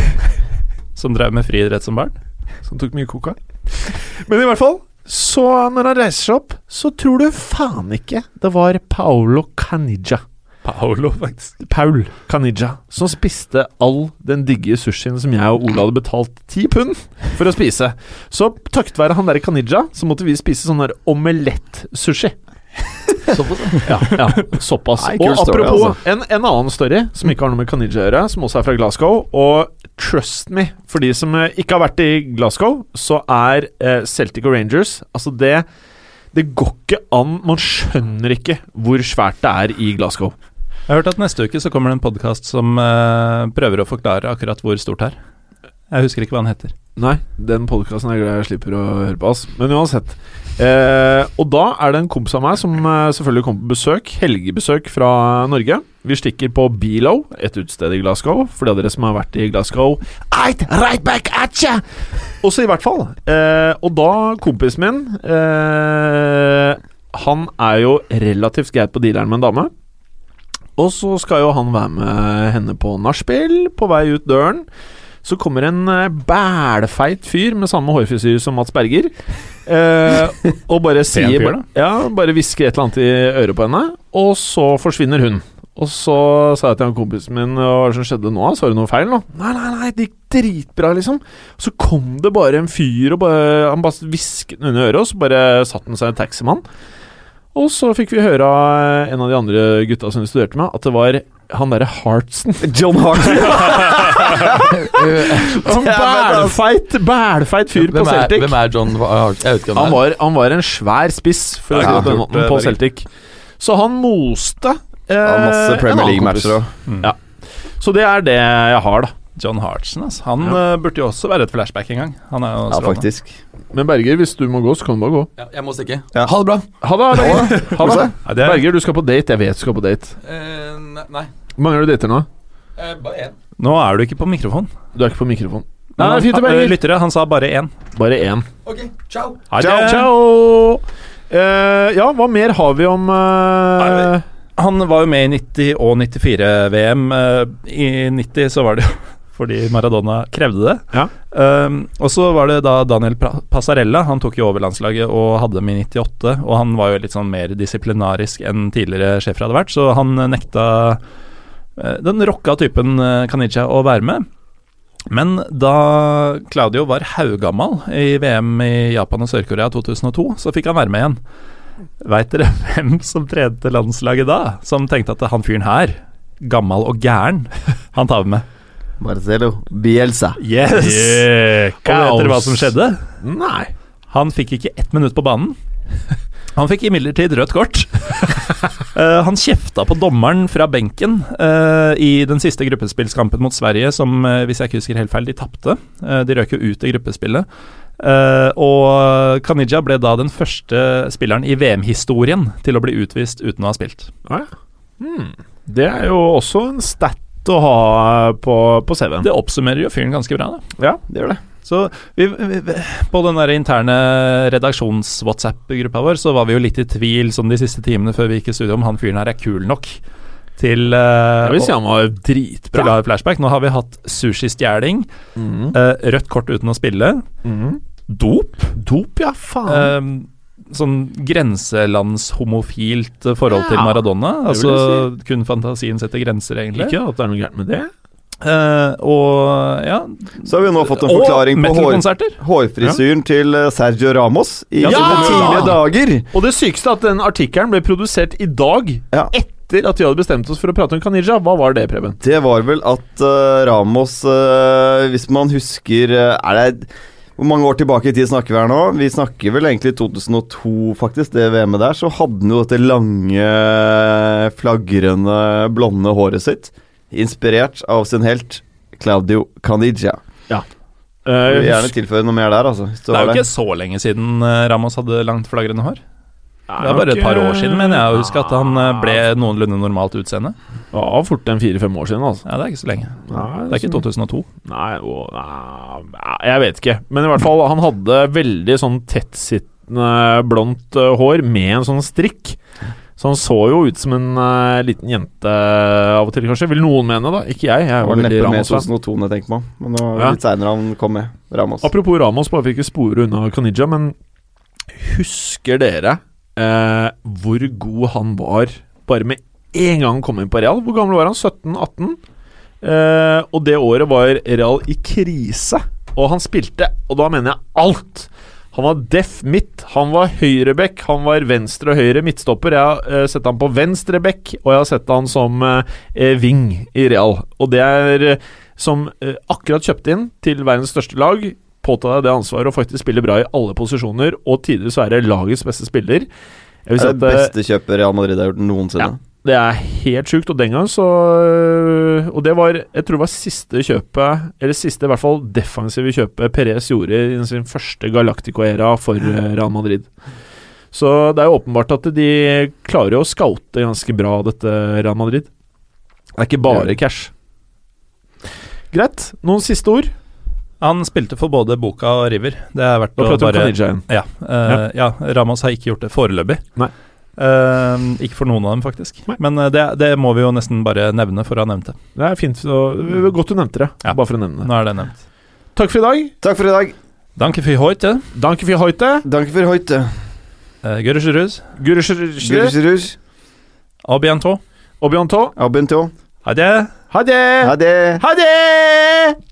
[LAUGHS] som drev med friidrett som barn? Som tok mye coca. Men i hvert fall, så når han reiser seg opp, så tror du faen ikke det var Paolo Caniggia. Paolo, faktisk. Paul Canija, som spiste all den digge sushien som jeg og Ola hadde betalt ti pund for å spise. Så takket være han derre Canija, så måtte vi spise sånn der omelett-sushi. Ja, ja, såpass. Nei, og story, apropos altså. en, en annen story som ikke har noe med Caniggia å gjøre, som også er fra Glasgow. Og trust me, for de som eh, ikke har vært i Glasgow, så er eh, Celtic og Rangers Altså, det Det går ikke an Man skjønner ikke hvor svært det er i Glasgow. Jeg har hørt at neste uke så kommer det en podkast som eh, prøver å forklare akkurat hvor stort det er. Jeg husker ikke hva den heter. Nei, den podkasten er glad jeg slipper å høre på. Ass. Men uansett. Eh, og da er det en kompis av meg som eh, selvfølgelig kommer på besøk. Helgebesøk fra Norge. Vi stikker på Below, et utested i Glasgow. For de av dere som har vært i Glasgow Eit, right back at ya! Også i hvert fall. Eh, og da, kompisen min eh, Han er jo relativt greit på dealeren med en dame. Og så skal jo han være med henne på nachspiel på vei ut døren. Så kommer en eh, bælfeit fyr med samme hårfrisyre som Mats Berger. Eh, [LAUGHS] og bare sier fyr, Ja, bare hvisker et eller annet i øret på henne, og så forsvinner hun. Og så sa jeg til han kompisen min Hva er det som skjedde nå? Sa du noe feil nå? Nei, nei, nei, det gikk dritbra, liksom. Så kom det bare en fyr, og bare, han bare hvisket under øret, og så bare satt han seg en taximann. Og så fikk vi høre av en av de andre gutta som vi studerte med, at det var han derre Hartsen. [LAUGHS] John Hartsen! [LAUGHS] [LAUGHS] Sånn bælfeit, bælfeit fyr på hvem, er, Celtic. hvem er John Hartsen? Jeg vet ikke hvem Han er. var, han var en svær spiss, for Ja, på den måten, på Celtic. Så han moste eh, Ja, masse en Premier League-matcher òg. kompis. Så det er det jeg har, da. John Hartsen, altså. Han Ja. eh, burde jo også være et flashback en gang. Han er jo Ja, faktisk. Men Berger, hvis du må gå, så kan du bare gå. Ja, jeg må stikke. Ja. Ha det bra. Ha det, Berger. Ha det. [LAUGHS] Ha det er, Berger, du skal på date. Jeg vet du skal på date. Uh, nei, Hvor mange er du dater nå? Uh, bare én. nå er du ikke på mikrofon. Du er ikke på mikrofon. Nei, han- fint det, Berger. Lyttere, han sa bare én. Bare én. Ok, ciao. Ha det. Ciao, ciao. Uh, ja, hva mer har vi om uh... Han var jo med i 90 og 94-VM. I 90 så var det jo fordi Maradona krevde det. Ja. Um, og så var det da Daniel Passarella. Han tok jo over landslaget og hadde dem i 98. Og han var jo litt sånn mer disiplinarisk enn tidligere sjefer hadde vært, så han nekta eh, den rocka typen uh, Kanija å være med. Men da Claudio var haugammal i VM i Japan og Sør-Korea 2002, så fikk han være med igjen. Veit dere [LAUGHS] hvem som trente landslaget da? Som tenkte at han fyren her, gammal og gæren, [LAUGHS] han tar vi med. Marcelo Bielsa. Yes! Yeah, Og vet dere hva som skjedde? Nei. Han fikk ikke ett minutt på banen. Han fikk imidlertid rødt kort. [LAUGHS] Eh, han kjefta på dommeren fra benken eh, i den siste gruppespillskampen mot Sverige, som, eh, hvis jeg ikke husker helt feil, de tapte. Eh, de røk jo ut i gruppespillet. Eh, og Kanija ble da den første spilleren i VM-historien til å bli utvist uten å ha spilt. Ah, ja. hmm. Det er jo også en stat å ha på, på CV-en. Det oppsummerer jo fyren ganske bra, da. Ja, det gjør det. Så vi, vi, på den der interne redaksjons-WhatsApp-gruppa vår så var vi jo litt i tvil sånn de siste timene før vi gikk i studio om han fyren her er kul nok til uh, Jeg vil si han var til å ha flashback. Nå har vi hatt sushistjeling, mm. uh, rødt kort uten å spille, mm. dop, Dop, ja, faen. eh, sånn grenselandshomofilt forhold til Maradona. Altså si. Kun fantasien setter grenser, egentlig. Ikke at det er noe gærent med det. Uh, og ja Så har vi nå fått en forklaring på hår, hårfrisyren ja. til eh, Sergio Ramos i Ja, sine tidlige dager. Og det sykeste er at den artikkelen ble produsert i dag, Ja. etter at vi hadde bestemt oss for å prate om Kanija. Hva var det, Preben? Det var vel at uh, Ramos uh, Hvis man husker eh, Er det Hvor mange år tilbake i tid snakker vi her nå? Vi snakker vel egentlig 2002, faktisk, det VM-et der. Så hadde han jo dette lange, flagrende, blonde håret sitt. Inspirert av sin helt Claudio Caniggia. Jeg vil Eh, gjerne tilføre noe mer der, altså. Det er jo ikke så lenge siden eh, Ramos hadde langt flagrende hår. Det er bare et par år siden, mener jeg å huske at han eh, ble noenlunde normalt utseende. Ja, fort en fire-fem år siden, altså. Ja, Det er ikke så lenge. Nei, Det er ikke 2002. Nei, å, nei, jeg vet ikke. Men i hvert fall, han hadde veldig sånn tettsittende blondt eh, hår med en sånn strikk. Så han så jo ut som en uh, liten jente av og til, kanskje. Vil noen mene, da. Ikke jeg. Jeg var neppe med Ramos-fan. 2002 jeg tenker meg. men det var Ja. litt seinere han kom med. Ramos. Apropos Ramos, bare fikk ikke spore unna Kanija, men husker dere eh, hvor god han var bare med en gang han kom inn på Real? Hvor gammel var han? 17-18? Eh, og det året var Real i krise, og han spilte, og da mener jeg alt. Han var deff midt, han var høyreback, han var venstre og høyre midtstopper. Jeg har eh, sett han på venstre back, og jeg har sett han som eh, wing i Real. Og det er eh, som eh, akkurat kjøpt inn til verdens største lag. Påta deg det ansvaret å faktisk spille bra i alle posisjoner, og tidligere så er det lagets beste spiller. Det er det eh, beste kjøpet Real Madrid har gjort noensinne. Ja. det er helt sjukt, og den gang så øh, Og det var Jeg tror det var siste kjøpet, eller siste i hvert fall defensive kjøpet Perez gjorde i sin første Galactico-æra for øh, Real Madrid. Så det er jo åpenbart at de klarer å scoute ganske bra, dette Real Madrid. Det er ikke bare cash. Greit. Noen siste ord? Han spilte for både Boka og River. Det er verdt å bare ja, uh, ja, eh, ja, Ramos har ikke gjort det foreløpig. Nei. Uh, ikke for noen av dem, faktisk. Nei. Men eh, det, det må vi jo nesten bare nevne for å ha nevnt det. Det er fint. Så, godt du nevnte det. Ja. Bare for å nevne det. Nå er det nevnt. Takk for i dag. Takk for i dag. Danke für heute. Danke für heute. Danke für heute. Uh. Gurusjerus. Au bientôt. Au bientôt. Au bientôt. Ha det. Ha det! Ha det. Ha det!